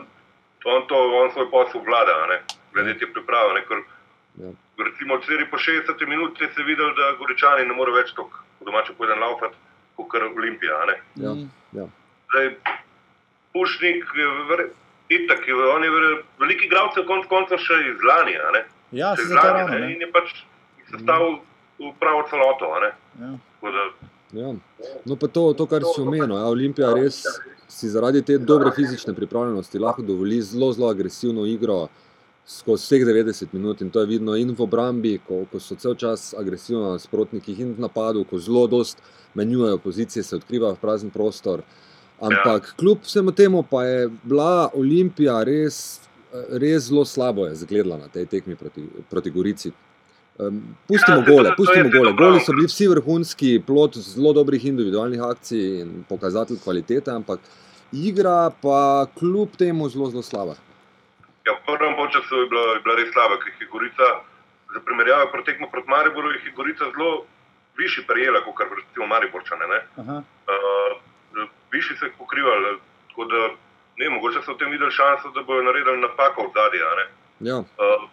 C: on, to, on svoj posel vlada, a ne, glede te priprave. Ne, ker,
B: Ja.
C: recimo od 4 po 60 minut je se videl, da Goričani ne morejo več tako, domače povedan, laufati, kot kar Olimpija. a Ne.
B: Ja.
C: Zdaj, Pušnik je ver- itak, je, on je ver- velik igralec, konc koncev še iz lani, a ne.
A: Ja,
C: Še
A: se
C: iz lani,
A: ravno.
C: ne,
A: Ne?
C: in je pač sestavil v pravo celoto, a ne.
A: Ja.
C: Da,
B: Ja. No, pa to, to kar si omenil, ja, Olimpija res si zaradi te dobre fizične pripravljenosti lahko dovoli zelo, zelo agresivno igro skozi vseh 90 minut in to je vidno in v obrambi, ko, ko so cel čas agresivni na nasprotnikih in v napadu, ko zelo dost menjujejo pozicije, se odkriva prazen prostor. Ampak kljub vsemu temu pa je bila Olimpija res, res zelo slabo je zgledala na tej tekmi proti, proti Gorici. Um, pustimo
C: Ja,
B: gole, pustimo gole. Goli so bili vsi vrhunski, plot zelo dobrih individualnih akcij in pokazatelj kvalitete, ampak igra pa kljub temu zelo, zelo slaba.
C: Ja, v prvem času je bila, je bila res slaba, ker je Gorica, za primerjavo proti tekmo proti Mariboru, je Gorica zelo višji prijela, kot kar recimo Mariborčane. Ne?
A: Aha.
C: Uh, višji so jih pokrivali, tako da ne, mogoče so v tem videli šanso, da bodo naredili napako v zadnji.
B: Ja,
C: Uh,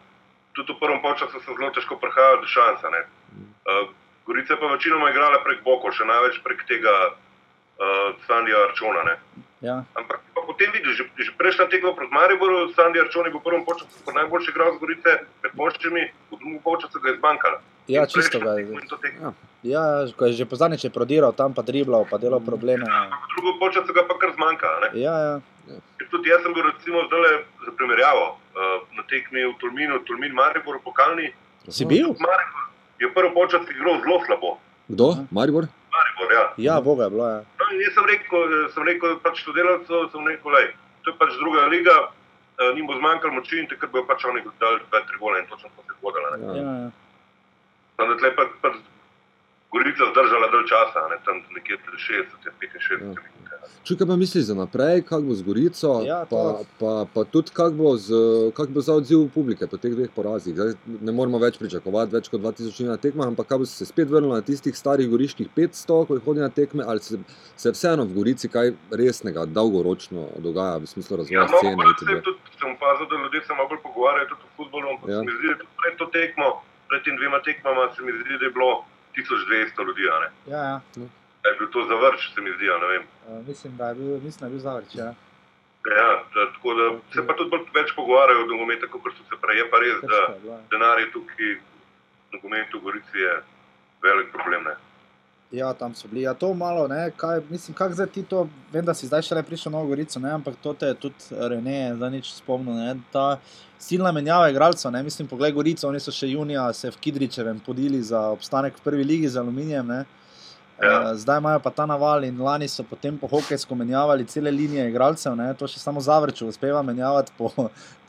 C: tudi v prvem času so zelo težko prihajali do šansa. Uh, Gorica je pa večinoma igrala prek bokov, še največ prek tega uh, Sandija Arčona. Ne.
A: Ja.
C: Ampak potem vidiš, že, že prejšnja tekma proti Mariboru, Sandi Arčoni bo v prvem času kot najboljši igral z Gorice, med moščimi, v drugem času ga je zbankal.
A: Ja,
C: In
A: čisto ga je. Ja, ko je že pozanič je prodiral, tam pa driblal, pa delal probleme.
C: V drugem času ga pa kar zmanjka. a ne.
A: Ja, ja.
C: Ker Tudi jaz sem bil recimo zdaj za primerjavo uh, na tekmi v Tolminu, Tolmin Maribor, pokalni.
A: Si bil?
C: Maribor je prvi počas igral zelo slabo.
B: kdo? Maribor?
C: Maribor, ja.
A: Ja, boga je bilo. Ja.
C: No, jaz sem rekel, sem rekel pač sodelavcev, sem rekel, lej, to je pač druga liga, uh, njim bo zmanjkalo moči in takrat bojo pač oni dali dve, tri gole in točno to se je zgodilo. ne.
B: Ja.
A: Ja, ja.
C: Tam da tle pa, pač Gorica zdržala dalj časa, ne, tam nekje 60, 65
B: Ja.
C: minut.
B: Čuj, kaj pa misliš za naprej, kako bo z Gorico,
A: Ja,
B: pa, pa, pa tudi kako bo, z, kak bo za odziv publike po teh dveh porazih. Zdaj, ne moramo več pričakovati več kot 2000 ljudi na tekmah, ampak kaj bo se spet vrnilo na tistih starih goriških 500, ko jih hodi na tekme, ali se, se vseeno v Gorici kaj resnega, dolgoročno dogaja v smislu
C: Ja,
B: razvoja
C: malo
B: scene.
C: se tudi, sem opazil, da ljudje se malo bolj pogovarjajo tudi o futbolu, ampak
B: Ja.
C: ja. se mi zdi, da tudi pred to tekmo, pred tem dvema tekmama, se mi zdi, da je bilo 1200 ljudi,
A: ja, ja.
C: Da je bil to zavrč, se mi zdi.
A: Uh, mislim, da je bil, mislim, da je bil zavrč. Ja.
C: Ja, tako da se pa tudi več pogovarjajo o nogometu, kot so se prej. Je pa res, da denar je tukaj, nogomet v Gorici je velik problem. Ne.
A: Ja, tam so bili. Ja, to malo, ne, kaj, mislim, kako zdaj ti to, vem, da si zdaj še le prišel na Gorico, ne, ampak to te je tudi Rene, da nič spomnil, ne, ta silna menjava igralcev, ne, mislim, poglej Gorico, oni so še junija se v Kidričevem podili za obstanek v prvi ligi z aluminijem, ne, ja. uh, zdaj imajo pa ta naval in lani so potem po hokejsko menjavali cele linije igralcev, ne, to še samo zavrču uspeva menjavati po,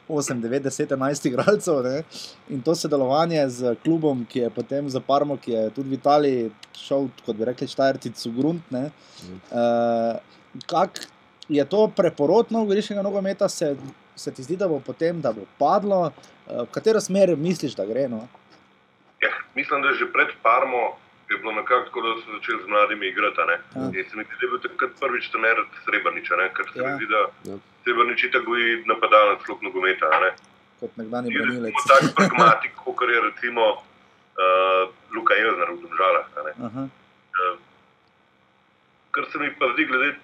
A: 8, 9, 10, 11 igralcev. Ne? In to sodelovanje z klubom, ki je potem za Parmo, ki je tudi v Italiji šel, kot bi rekli, Štajerci, v Grunt. Uh, kak je to preporotno v Griškega nogometa, se, se ti zdi, da bo potem, da bo padlo, uh, v katero smer misliš, da gre? No?
C: Ja, mislim, da že pred Parmo. Je bilo nekako tako, da so začeli z mladimi igrati. Ja. Se mi zdi, da je bil takrat prvič trener Srebrniča, ker se ja. zdi, da ja. Tako je napadalen slog nogometa.
A: Kot nekdani branilec.
C: Tako pragmatik, kot je recimo uh, Luka Jezner v državah. Uh, eh, kar se mi pa zdi, glede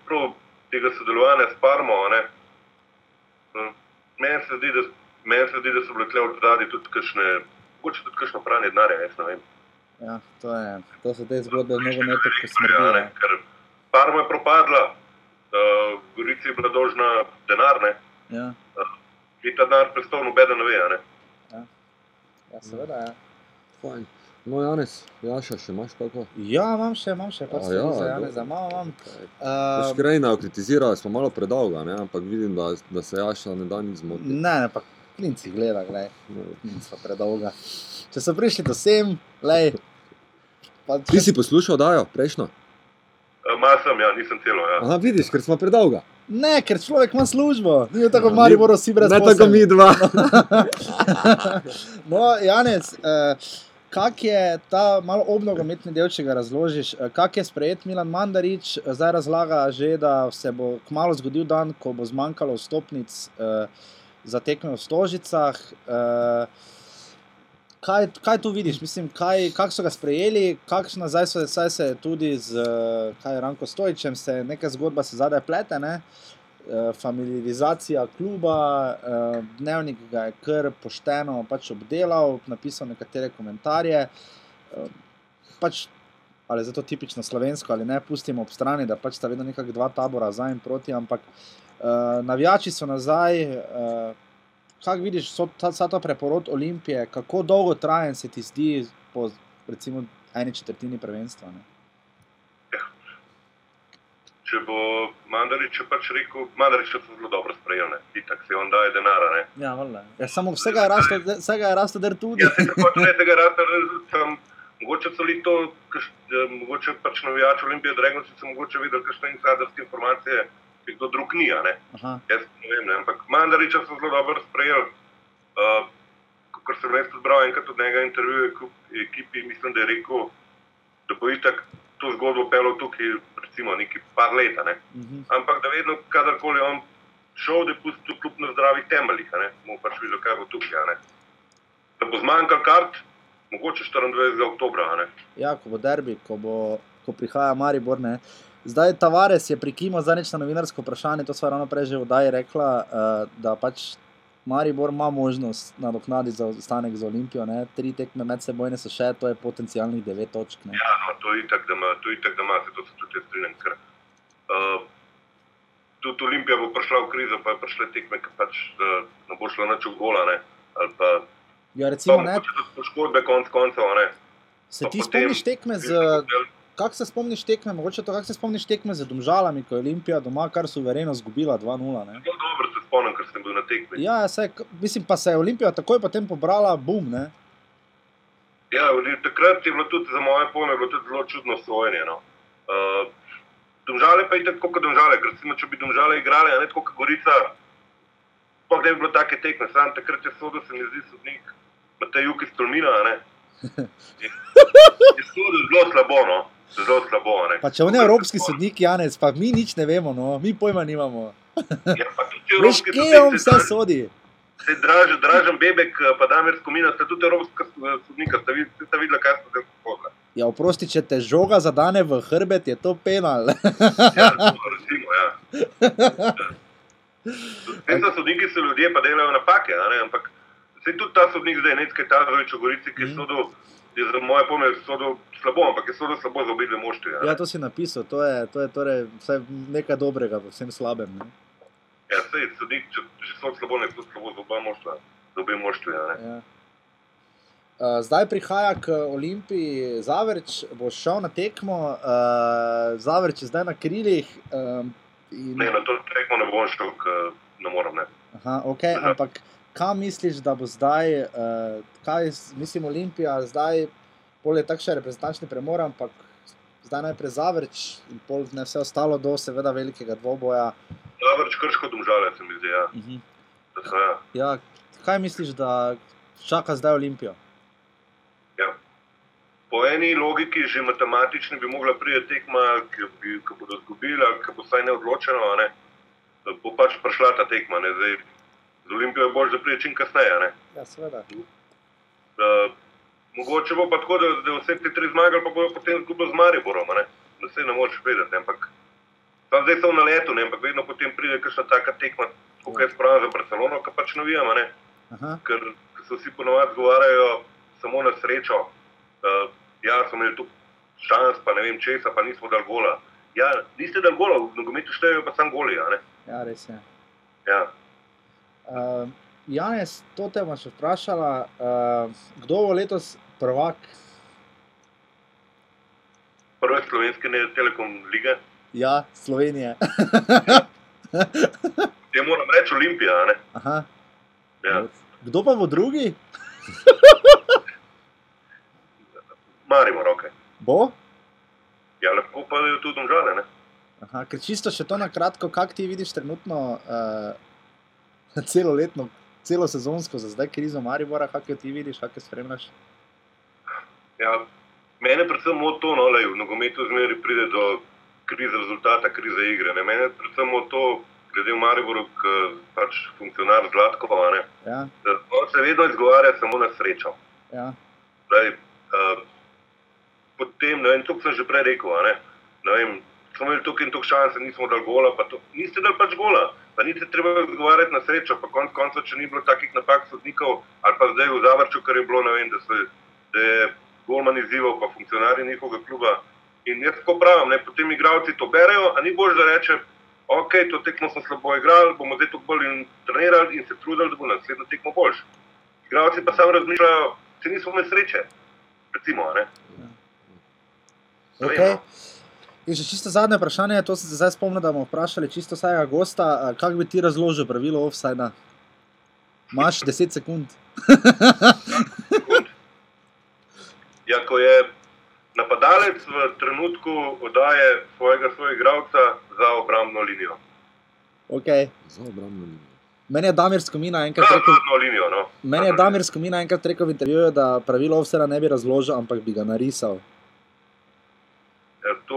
C: tega sodelovanja s Parmo, uh, meni se, men se zdi, da so bile tle od zadaj tudi kakšne, mogoče tudi kakšno pranje denarja.
A: Ja, to, je, to so te zgodbe z nogometom, ki smo jih
C: videli. Parmo je propadla, uh, Gorici je bila dolžna denar, ne.
A: Ja.
C: Uh, ta denar predstavlja nobeden ne ve. Ne?
A: Ja. ja, seveda. Ja.
B: Fajn. No, Janes, Jaša, še imaš kako?
A: Ja, imam še, imam še, pa se ja, za Janes, za malo imam.
B: Uh, Skrajna kritizira, smo malo predolga, ne? ampak vidim, da, da se Jaša ne da nič zmotiti.
A: Ne, ne, pa klinci gleda, gledaj, nismo predolga. Če so prišli do sem, lej.
B: Pa, če... Ti si poslušal, dajo, prejšnjo?
C: Eh, Mal sem, ja, nisem celo. Ja.
B: Aha, vidiš, ker smo predolga.
A: Ne, ker človek ima službo, ni tako ja, mali, mora si
B: tega. Ne tako mi dva.
A: no, Janez, eh, kak je ta malo obnogometni del, če ga razložiš, eh, kak je sprejet Milan Mandarič, eh, zdaj razlaga že, da se bo kmalo zgodil dan, ko bo zmanjkalo stopnic eh, za tekme v Stožicah. Eh, kaj, kaj tu vidiš, mislim, kako so ga sprejeli, kakšno zdaj so zdaj se tudi z kaj, Ranko Stojčem, se neka zgodba se zadaj plete. Ne? Eh, familiarizacija kluba, eh, dnevnik ga je kar pošteno pač obdelal, napisal nekatere komentarje. Eh, pač, ali je zato tipično slovensko, ali ne, pustimo ob strani, da pač sta vedno nekako dva tabora za in proti, ampak navijači so nazaj kako vidiš vsa ta preporod Olimpije, kako dolgo trajen se ti zdi po recimo, eni četrtini prvenstva? Ne?
C: Ja. Če bo Mandarič pač rekel, Mandarič je zelo dobro sprejel, tako se on daje denar.
A: Ja, ja, samo vsega je rasto, vsega je rasto, da tudi.
C: Ja, tega rasto, sem, mogoče so li to, kaš, mogoče pač navijač Olimpije, rečem, da so mogoče videli kakšne insiderske informacije ki kdo drug ni. Ne? Jaz ne vem, ne? ampak Mandariča so zelo dobro sprejeli. Uh, Ker sem res zbral enkrat od njega intervjuja v ekipi, mislim, da je rekel, da bo itak to zgodbo pelil tukaj, recimo, nekaj par let. Ne? Uh mhm. -huh. Ampak da vedno, kadarkoli on šel, da je pustil kljub na zdravih temeljih, mu pač videl, kaj bo tukaj. Da bo zmanjkal kart, mogoče 24. oktober.
A: Ja, ko bo derbi, ko, bo, ko prihaja Maribor. Ne? Zdaj, Tavares je prikimal za nečem novinarsko vprašanje, to sva ravno prej že v Daj rekla, uh, da pač Maribor ima možnost nadoknaditi za ostanek za Olimpijo. Ne? Tri tekme med seboj so še, to je potencijalnih devet točk.
C: Ne? Ja, no, to je itak, da ima, to je itak, da ima, se to se tudi strinjam. Ker, uh, tudi Olimpija bo prišla v krizo, pa je prišla tekme, ki pač uh, ne bo šlo nič v gola. Ne? Ali pa,
A: ja, recimo, ne.
C: Poškodbe konc koncev, ne.
A: Se ti spomniš tekme z... Potem, kako se spomniš tekme, mogoče to, kako se spomniš tekme z Domžalami, ko je Olimpija doma kar suvereno zgubila 2-0.
C: Zelo dobro se spomnim, ker sem bil na tekmi.
A: Ja, se, mislim pa se je Olimpija takoj potem pobrala, bum. Ne?
C: Ja, takrat je bilo tudi za moje pojme zelo čudno sojenje. No. Uh, domžale pa je tako, kot domžale, ker recimo, če bi domžale igrali, ne tako kot Gorica, pa ne bi bilo take tekme. Sam takrat je sodel, se mi zdi, sodnik, na tej juki stolmina. Je, je sodel zelo slabo. No zelo slabo.
A: Pa če on je evropski sodnik, Janez, pa mi nič ne vemo, no? mi pojma nimamo.
C: Ja,
A: Veš, kje je on vse sodi?
C: Se draži, dražen bebek, pa Damir Skomina, sta tudi evropska sodnika, sta, vid, sta videla, kaj so se zgodile.
A: Ja, oprosti, če te žoga zadane v hrbet, je to penal.
C: ja, recimo, ja. Vem, da sodniki so ljudje, pa delajo napake, ne, ampak se tudi ta sodnik zdaj, nekaj Tazovič v Gorici, ki
A: Mhm.
C: so do, je za moje pojme, so do slabo, ampak je so do slabo za obidve moštvi. a ne.
A: Ja, to si napisal, to je, to je torej vsaj nekaj dobrega v vsem slabem. Ne?
C: Ja, sej, sodnik, če že so slabo, ne so slabo za oba moštva, za obe moštvi.
A: Ja. Uh, zdaj prihaja k Olimpiji Zavrč, boš šel na tekmo, uh, Zavrč je zdaj na krilih. Um, in,
C: Ne, na to tekmo ne bom šel, ker ne morem, ne.
A: aha, okay, ampak kam misliš, da bo zdaj, uh, kaj mislim, Olimpija zdaj, pol je takšen reprezentančni premor, ampak zdaj najprej Zavrč in pol ne vse ostalo do seveda velikega dvoboja.
C: Zavrč krško domžale, se mi zdi, ja.
A: Uh -huh.
C: Da so, ja.
A: ja, kaj misliš, da čaka zdaj Olimpijo?
C: Po eni logiki, že matematični, bi mogla priti tekma, ki, bi, ki bodo izgubila, ki bo vsaj neodločeno, a ne. bo pač prišla ta tekma. Ne. Zdaj, z Olimpijo je bolj, da pride čim kasneje. ne.
A: Ja, seveda.
C: Uh, mogoče bo pa tako, da, da vse te tri zmagali, pa bojo potem izgubili z Mariborom. Ne. Da se ne moreš vedeti, ampak tam zdaj so na letu, ne, ampak vedno potem pride kakšna taka tekma, kot je spravljena za Barcelono, ki pač navijamo, ne.
A: Aha.
C: ker se vsi ponovadi zgovarjajo samo na srečo. Uh, ja, smo imeli tu šans, pa ne vem česa, pa nismo dal gola. Ja, niste dal gola, v nogometu štejejo pa sam goli.
A: Ja, res je.
C: Ja.
A: Uh, Janes, to te bom še vprašala, uh, kdo bo letos prvak?
C: Prve slovenske ne telekom lige,
A: Ja, Slovenije.
C: te moram reči Olimpija. ne.
A: Aha.
C: Ja.
A: Kdo pa bo drugi?
C: Marimo roke.
A: Bo?
C: Ja, lahko pa je tudi domžale. Ne?
A: Aha, ker čisto še to na kratko, kako ti vidiš trenutno uh, celoletno, celo sezonsko, za zdaj krizo Maribora, kako jo ti vidiš, kako jo spremljaš?
C: Ja, mene predvsem moti to, no, da v nogometu zmeri pride do krize rezultata, krize igre. Ne? Mene predvsem moti to, glede v Mariboru, ki pač funkcionar Zlatkova, a ne.
A: Ja,
C: da on se vedno izgovarja samo na srečo.
A: ja,
C: Zdaj, uh, potem, ne vem, to sem že prej rekel, ne, ne vem, smo imeli tukaj in tukaj šanse, nismo dali gola, pa to, niste dali pač gola, pa niste treba izgovarjati na srečo, pa konc koncev, če ni bilo takih napak sodnikov, ali pa zdaj v Zavrču, kar je bilo, ne vem, da, se, da je golman izzival, pa funkcionarji njihovega kluba. In jaz tako pravim, ne, potem igravci to berejo, a ni bož, da reče, ok, to tekmo smo slabo igrali, bomo zdaj to bolj in trenirali in se trudili, da bo naslednjo tekmo boljše. Igravci pa samo razmišljajo, če nismo imeli sreče. Recimo, ne.
A: ok.
C: Vemo.
A: In še čisto zadnje vprašanje, to se zdaj spomnil, da bomo vprašali čisto vsakega gosta, kako bi ti razložil pravilo offsajda? Imaš 10 sekund.
C: Ja, ko je napadalec v trenutku oddaje svojega soigralca za obrambno linijo.
A: Okay.
B: Za obrambno linijo.
A: Meni je Damir Skomina enkrat
C: Za
A: rekel,
C: obrambno linijo, no.
A: meni je Damir Skomina enkrat rekel v intervjuju, da pravilo offsajda ne bi razložil, ampak bi ga narisal.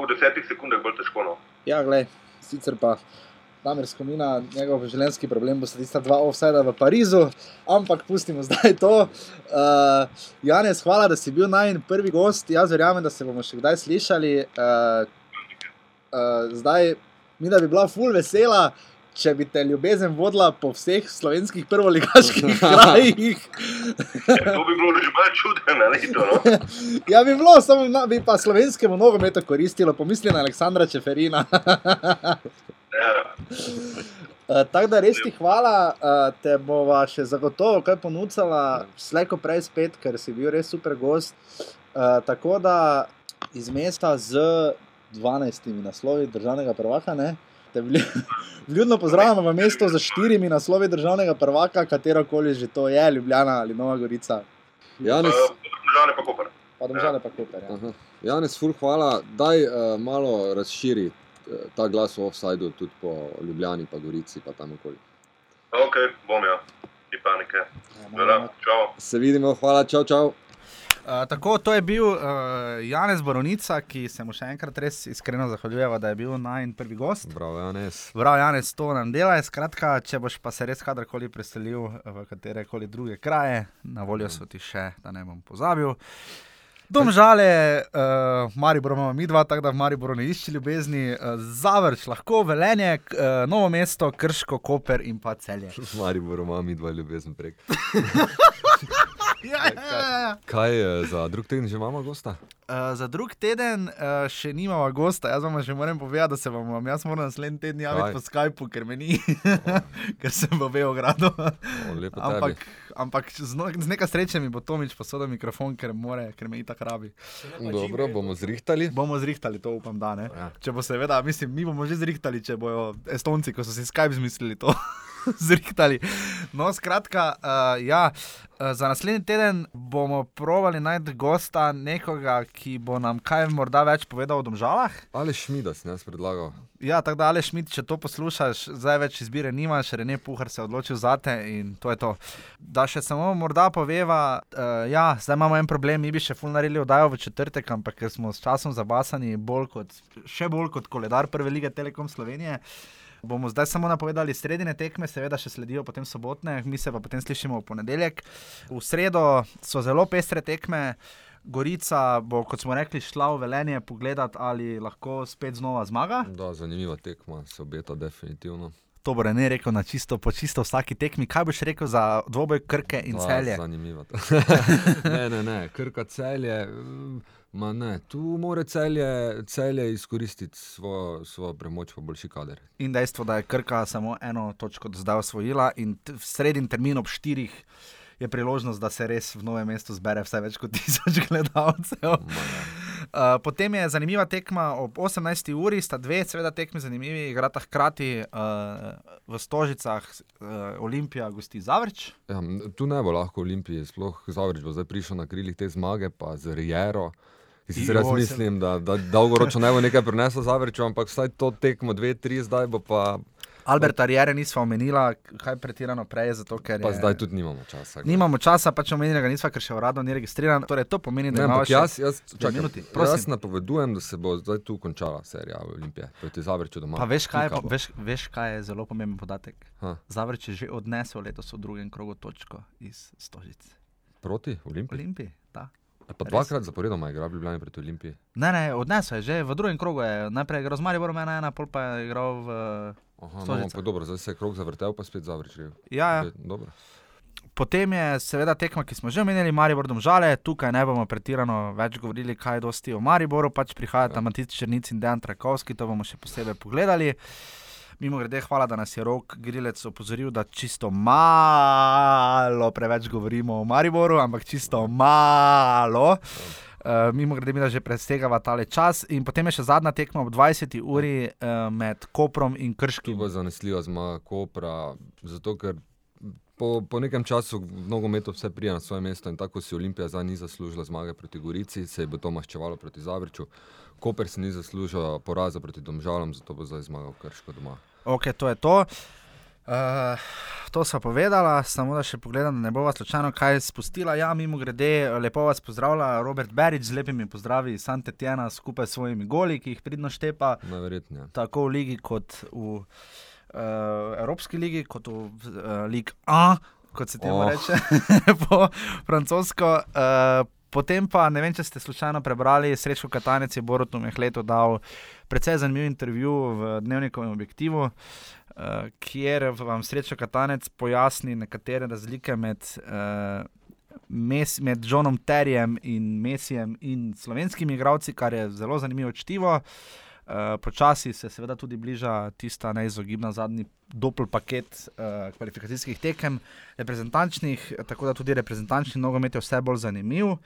C: V desetih sekundah bolj težko, no.
A: Ja, gled, sicer pa Damir Skomina, njegov življenjski problem bo sta tista dva offsajda v Parizu, ampak pustimo zdaj to. Uh, Janes, hvala, da si bil najmen prvi gost. Jaz verjamem, da se bomo še kdaj slišali. Uh, uh, zdaj, mi da bi bila ful vesela. Če bi te ljubezen vodila po vseh slovenskih prvoligaških krajih,
C: Ja, to bi bilo že malo čudno na leto, no.
A: ja, bi bilo, samo na- bi pa slovenskemu nogometu koristilo, pomisli na Aleksandra Čeferina.
C: Ja.
A: Uh, Tako da res ti hvala, uh, te bova še zagotovo kaj ponudila, slejko prej spet, ker si bil res super gost. Uh, tako da iz mesta z 12 naslovi državnega prvaka, ne? vlju- vljudno pozdravljamo v mesto z štirimi naslovi državnega prvaka, katero koli že to je, Ljubljana ali Nova Gorica,
B: Janis,
C: Žane pa kopar.
A: pa države pa Koper. Ja.
B: aha. Janis, ful, hvala. Daj uh, malo razširi uh, ta glas o offsajdu tudi po Ljubljani, pa Gorici, pa tam okoli.
C: Ok, bom ja. Ni panike.
A: Ja, malo-
C: čau.
B: Se vidimo, hvala, čau, čau.
D: Uh, tako, to je bil uh, Janez Boronica, ki se mu še enkrat res iskreno zahvaljujeva, da je bil najn prvi gost.
B: Bravo, Janis.
D: Prav, Janez, to nam dela. Skratka, če boš pa se res kadarkoli preselil v katere koli druge kraje, na voljo so ti še, da ne bom pozabil.
A: Domžale, uh, Maribor imamo mi dva, tako da v Mariboru ne išči ljubezni, uh, zavrč lahko velenje, uh, novo mesto, krško, koper in pa celje.
B: V Mariboru imamo mi dva ljubezni prek.
A: ja, ja, ja, ja.
B: Kaj je za drug teden že imamo gosta?
A: Uh, za drug teden uh, še nimamo gosta, jaz vam že moram povedati, da se vam bom, jaz moram naslednji teden javiti
B: Kaj?
A: po Skypu, ker me ni, ker sem v Beogradu.
B: O,
A: ampak ampak z, no, z neka sreče mi bo Tomič posodil mikrofon, ker, more, ker me itak rabi.
B: Dobro, bomo zrihtali.
A: Bomo zrihtali, to upam, da ne.
B: Ja.
A: Če bo seveda, mislim, mi bomo že zrihtali, če bojo Estonci, ko so si Skype zmislili to. Zrihtali. No, skratka, uh, ja, uh, za naslednji teden bomo provali najti gosta, nekoga, ki bo nam kaj morda več povedal o domžalah.
B: Ali šmidas, ne, jaz predlagal.
A: Ja, tako da, Aleš, Šmit, če to poslušaš, zdaj več izbire nimaš, Rene Puhar se je odločil za te in to je to. Da še samo morda poveva, uh, ja, zdaj imamo en problem, mi bi še ful naredili oddajo v četrtek, ampak ker smo s časom zabasani, bolj kot, še bolj kot koledar Prve lige Telekom Slovenije. Bomo zdaj samo napovedali sredine tekme, seveda še sledijo potem sobotne, mi se pa potem slišimo v ponedeljek. V sredo so zelo pestre tekme. Gorica bo, kot smo rekli, šla v velenje pogledati, ali lahko spet znova zmaga.
B: Da, zanimiva tekma se obeta definitivno.
A: To bo ne rekel na čisto, po čisto vsaki tekmi. Kaj boš rekel za dvoboj Krke in
B: Da,
A: celje?
B: Zanimiva. ne, ne, ne, krka celje. mm, Ma ne, tu mora celje, celje izkoristiti svojo, svojo premoč, pa boljši kader.
A: In dejstvo, da je Krka samo eno točko zdaj osvojila, in v sredin termin ob štirih je priložnost, da se res v novem mestu zbere vsaj več kot tisoč gledalcev. Uh, potem je zanimiva tekma ob 18. uri, sta dve, seveda tekmi zanimivi, igrata hkrati uh, v Stožicah, uh, Olimpija, gosti Zavrč.
B: Ja, tu ne bo lahko Olimpiji, sploh Zavrič bo zdaj prišel na krilih te zmage, pa z Rijero. Sicer jaz mislim, da, da dolgoročno ne bo nekaj prinesel Zavriču, ampak vsaj to tekmo, dve, tri, zdaj bo pa,
A: Albert Ariere nismo omenila, kaj pretirano prej, zato ker
B: pa
A: je.
B: zdaj tudi nimamo časa.
A: Nimamo časa, pač omenili ga nismo, ker še uradno ni registriran. Torej, to pomeni, da
B: Ne,
A: imamo še
B: jaz, jaz,
A: dve
B: čakaj,
A: minuti.
B: jaz
A: Prosim.
B: napovedujem, da se bo zdaj tu končala serija Olimpije, proti Zavriču doma.
A: Pa veš kaj, je,
B: bo.
A: veš, veš, kaj je zelo pomemben podatek?
B: Ha,
A: Zavrč je že odnesel letos v drugem krogu točko iz Stožic.
B: proti Olimpiji?
A: Olimpiji, da.
B: Pa dvakrat zaporedoma je igral v Ljubljani proti Olimpiji.
A: Ne, ne, odnesel je že v drugem krogu. Je, najprej je igral z Mariborom, ena, ena, pol pa je igral v.
B: Aha, no,
A: Stožica.
B: pa dobro, zdaj se je krog zavrtel, pa spet Zavrič. je.
A: Ja, ja.
B: Dobro.
A: Potem je seveda tekma, ki smo že omenili, Maribor domžale. Tukaj ne bomo pretirano več govorili, kaj dosti o Mariboru, pač prihajata ja. Matic Črnic in Dejan Trakovski, to bomo še posebej pogledali. Mimo grede, hvala, da nas je rok Grilec opozoril, da čisto malo preveč govorimo o Mariboru, ampak čisto malo. Uh, mimo grede, mi da že presegava tale čas. In potem je še zadnja tekma ob 20. uri uh, med Koprom in Krškim.
B: bo zanesljiva zmaga Kopra, zato ker po, po nekem času v nogometu vse prija na svoje mesto in tako si Olimpija zdaj ni zaslužila zmage proti Gorici, se je bo to maščevalo proti Zavrču. Koper si ni zaslužil poraza proti Domžalam, zato bo zdaj zmagal Krško doma.
A: Ok, to je to. Uh, to sva povedala, samo da še pogledam, da ne bova slučajno kaj spustila. Ja, mimo grede, lepo vas pozdravlja Robert Berič z lepimi pozdravi iz Santa Tjana skupaj s svojimi goli, ki jih pridno štepa,
B: Najverjetneje.
A: tako v ligi kot v uh, Evropski ligi, kot v uh, Lig A, kot se temu
B: Oh.
A: reče po francosko. Uh, Potem pa ne vem, če ste slučajno prebrali, Srečko Katanec je Borutu Mehletu dal precej zanimiv intervju v dnevnikovem objektivu, uh, kjer vam Srečko Katanec pojasni nekatere razlike med, uh, mes, med Johnom Terjem in Mesijem in slovenskimi igravci, kar je zelo zanimivo čtivo. Uh, počasi se seveda tudi bliža tista neizogibna zadnji dopol paket uh, kvalifikacijskih tekem, reprezentančnih, tako da tudi reprezentančni nogomet je vse bolj zanimiv.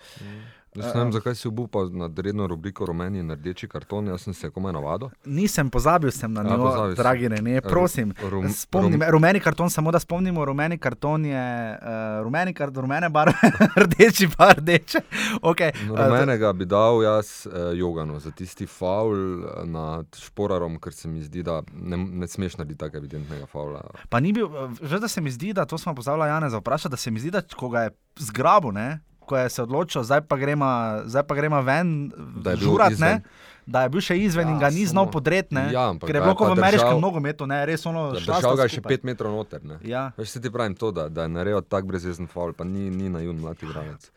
B: Jaz ne vem, zakaj si obupal na redno rubriko rumeni in rdeči karton, jaz sem se komaj navadil.
A: Nisem pozabil sem na njo,
B: si.
A: dragi ne, prosim.
B: Rum,
A: Spomni me, rumeni karton, samo da spomnimo, rumeni karton je uh, rumeni kar, rumene barve, rdeči pa rdeče. Okay. Eh,
B: Rumenega bi dal jaz eh, Joganu za tisti faul eh, nad Šporarom, ker se mi zdi, da ne, ne smeš narediti tako evidentnega faula.
A: Pa ni bil, že da se mi zdi, da to smo pozvali Jana za vprašanje, da se mi zdi, da ko ga je zgrabil, ne, ko je se odločil, zdaj pa gremo, zdaj pa gremo ven,
B: Da je bil
A: žurat, ne,
B: izven.
A: da je bil še izven ja, in ga ni znal podretne.
B: Ja,
A: ker je bilo kot v ameriškem nogometu, ne, res ono.
B: Držal ga je še pet metrov noter.
A: Ja.
B: Veš se ti pravim to, da, da je naredil tak brezvezen faul, pa ni, ni na jun mladi igralec.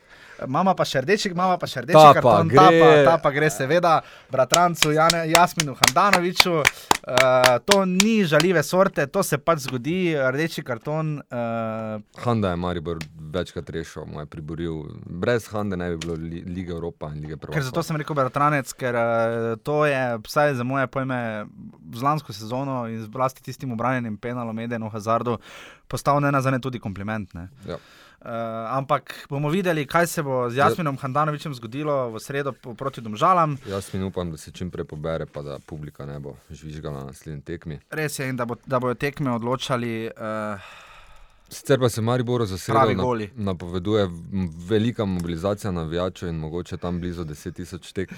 A: Mama pa še rdeči, mama pa še rdeči, ta karton, pa gre. Ta, pa, ta pa gre seveda bratrancu Jane, Jasminu Handanoviču. Uh, to ni žalive sorte, to se pač zgodi, rdeči karton. Uh...
B: Handa je Maribor večkrat rešil, moj priboril. Brez Handa ne bi bilo li, lige Evropa in lige Prvaka.
A: Zato sem rekel bratranec, ker uh, to je, vsaj za moje pojme, z lansko sezono in z vlasti tistim obranjenim penalom, Edenu Hazardu, postal ne nazadnje tudi kompliment.
B: Ja.
A: Uh, ampak bomo videli, kaj se bo z Jasminom Handanovičem zgodilo v sredo proti Domžalam.
B: Jaz mi upam, da se čim prej pobere, pa da publika ne bo žvižgala na naslednji tekmi.
A: Res je, in da, bo, da bojo tekme odločali. Uh,
B: Sicer pa se Mariboru za sredo napoveduje velika mobilizacija navijačev in mogoče tam blizu 10 tisoč tekm,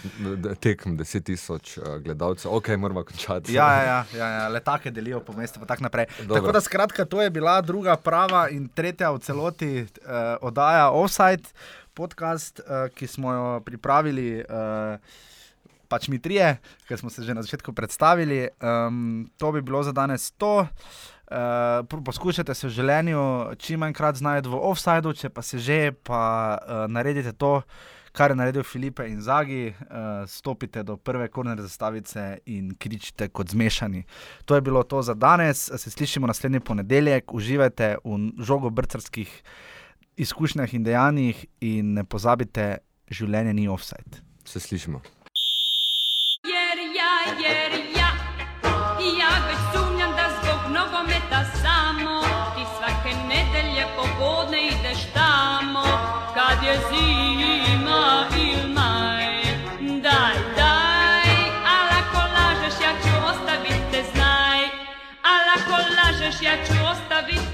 B: tek, 10 tisoč uh, gledalcev. Ok, moramo končati.
A: Ja, ja, ja, ja, ja letake delijo po mestu in tako naprej. Dobro. Tako da skratka, to je bila druga prava in tretja v celoti uh, oddaja Offside podcast, uh, ki smo jo pripravili. Uh, Pač mi trije, ki smo se že na začetku predstavili. Um, to bi bilo za danes to. Uh, poskušajte se v življenju čim manjkrat znajti v offsajdu, če pa se že, pa uh, naredite to, kar je naredil Filipe in Zagi, uh, stopite do prve korner zastavice in kričite kot zmešani. To je bilo to za danes, se slišimo naslednji ponedeljek, uživajte v žogobrcarskih izkušnjah in dejanjih in ne pozabite, življenje ni offside.
B: Se slišimo.
E: Jer ja, jer ja, ja, ja ću ostaviti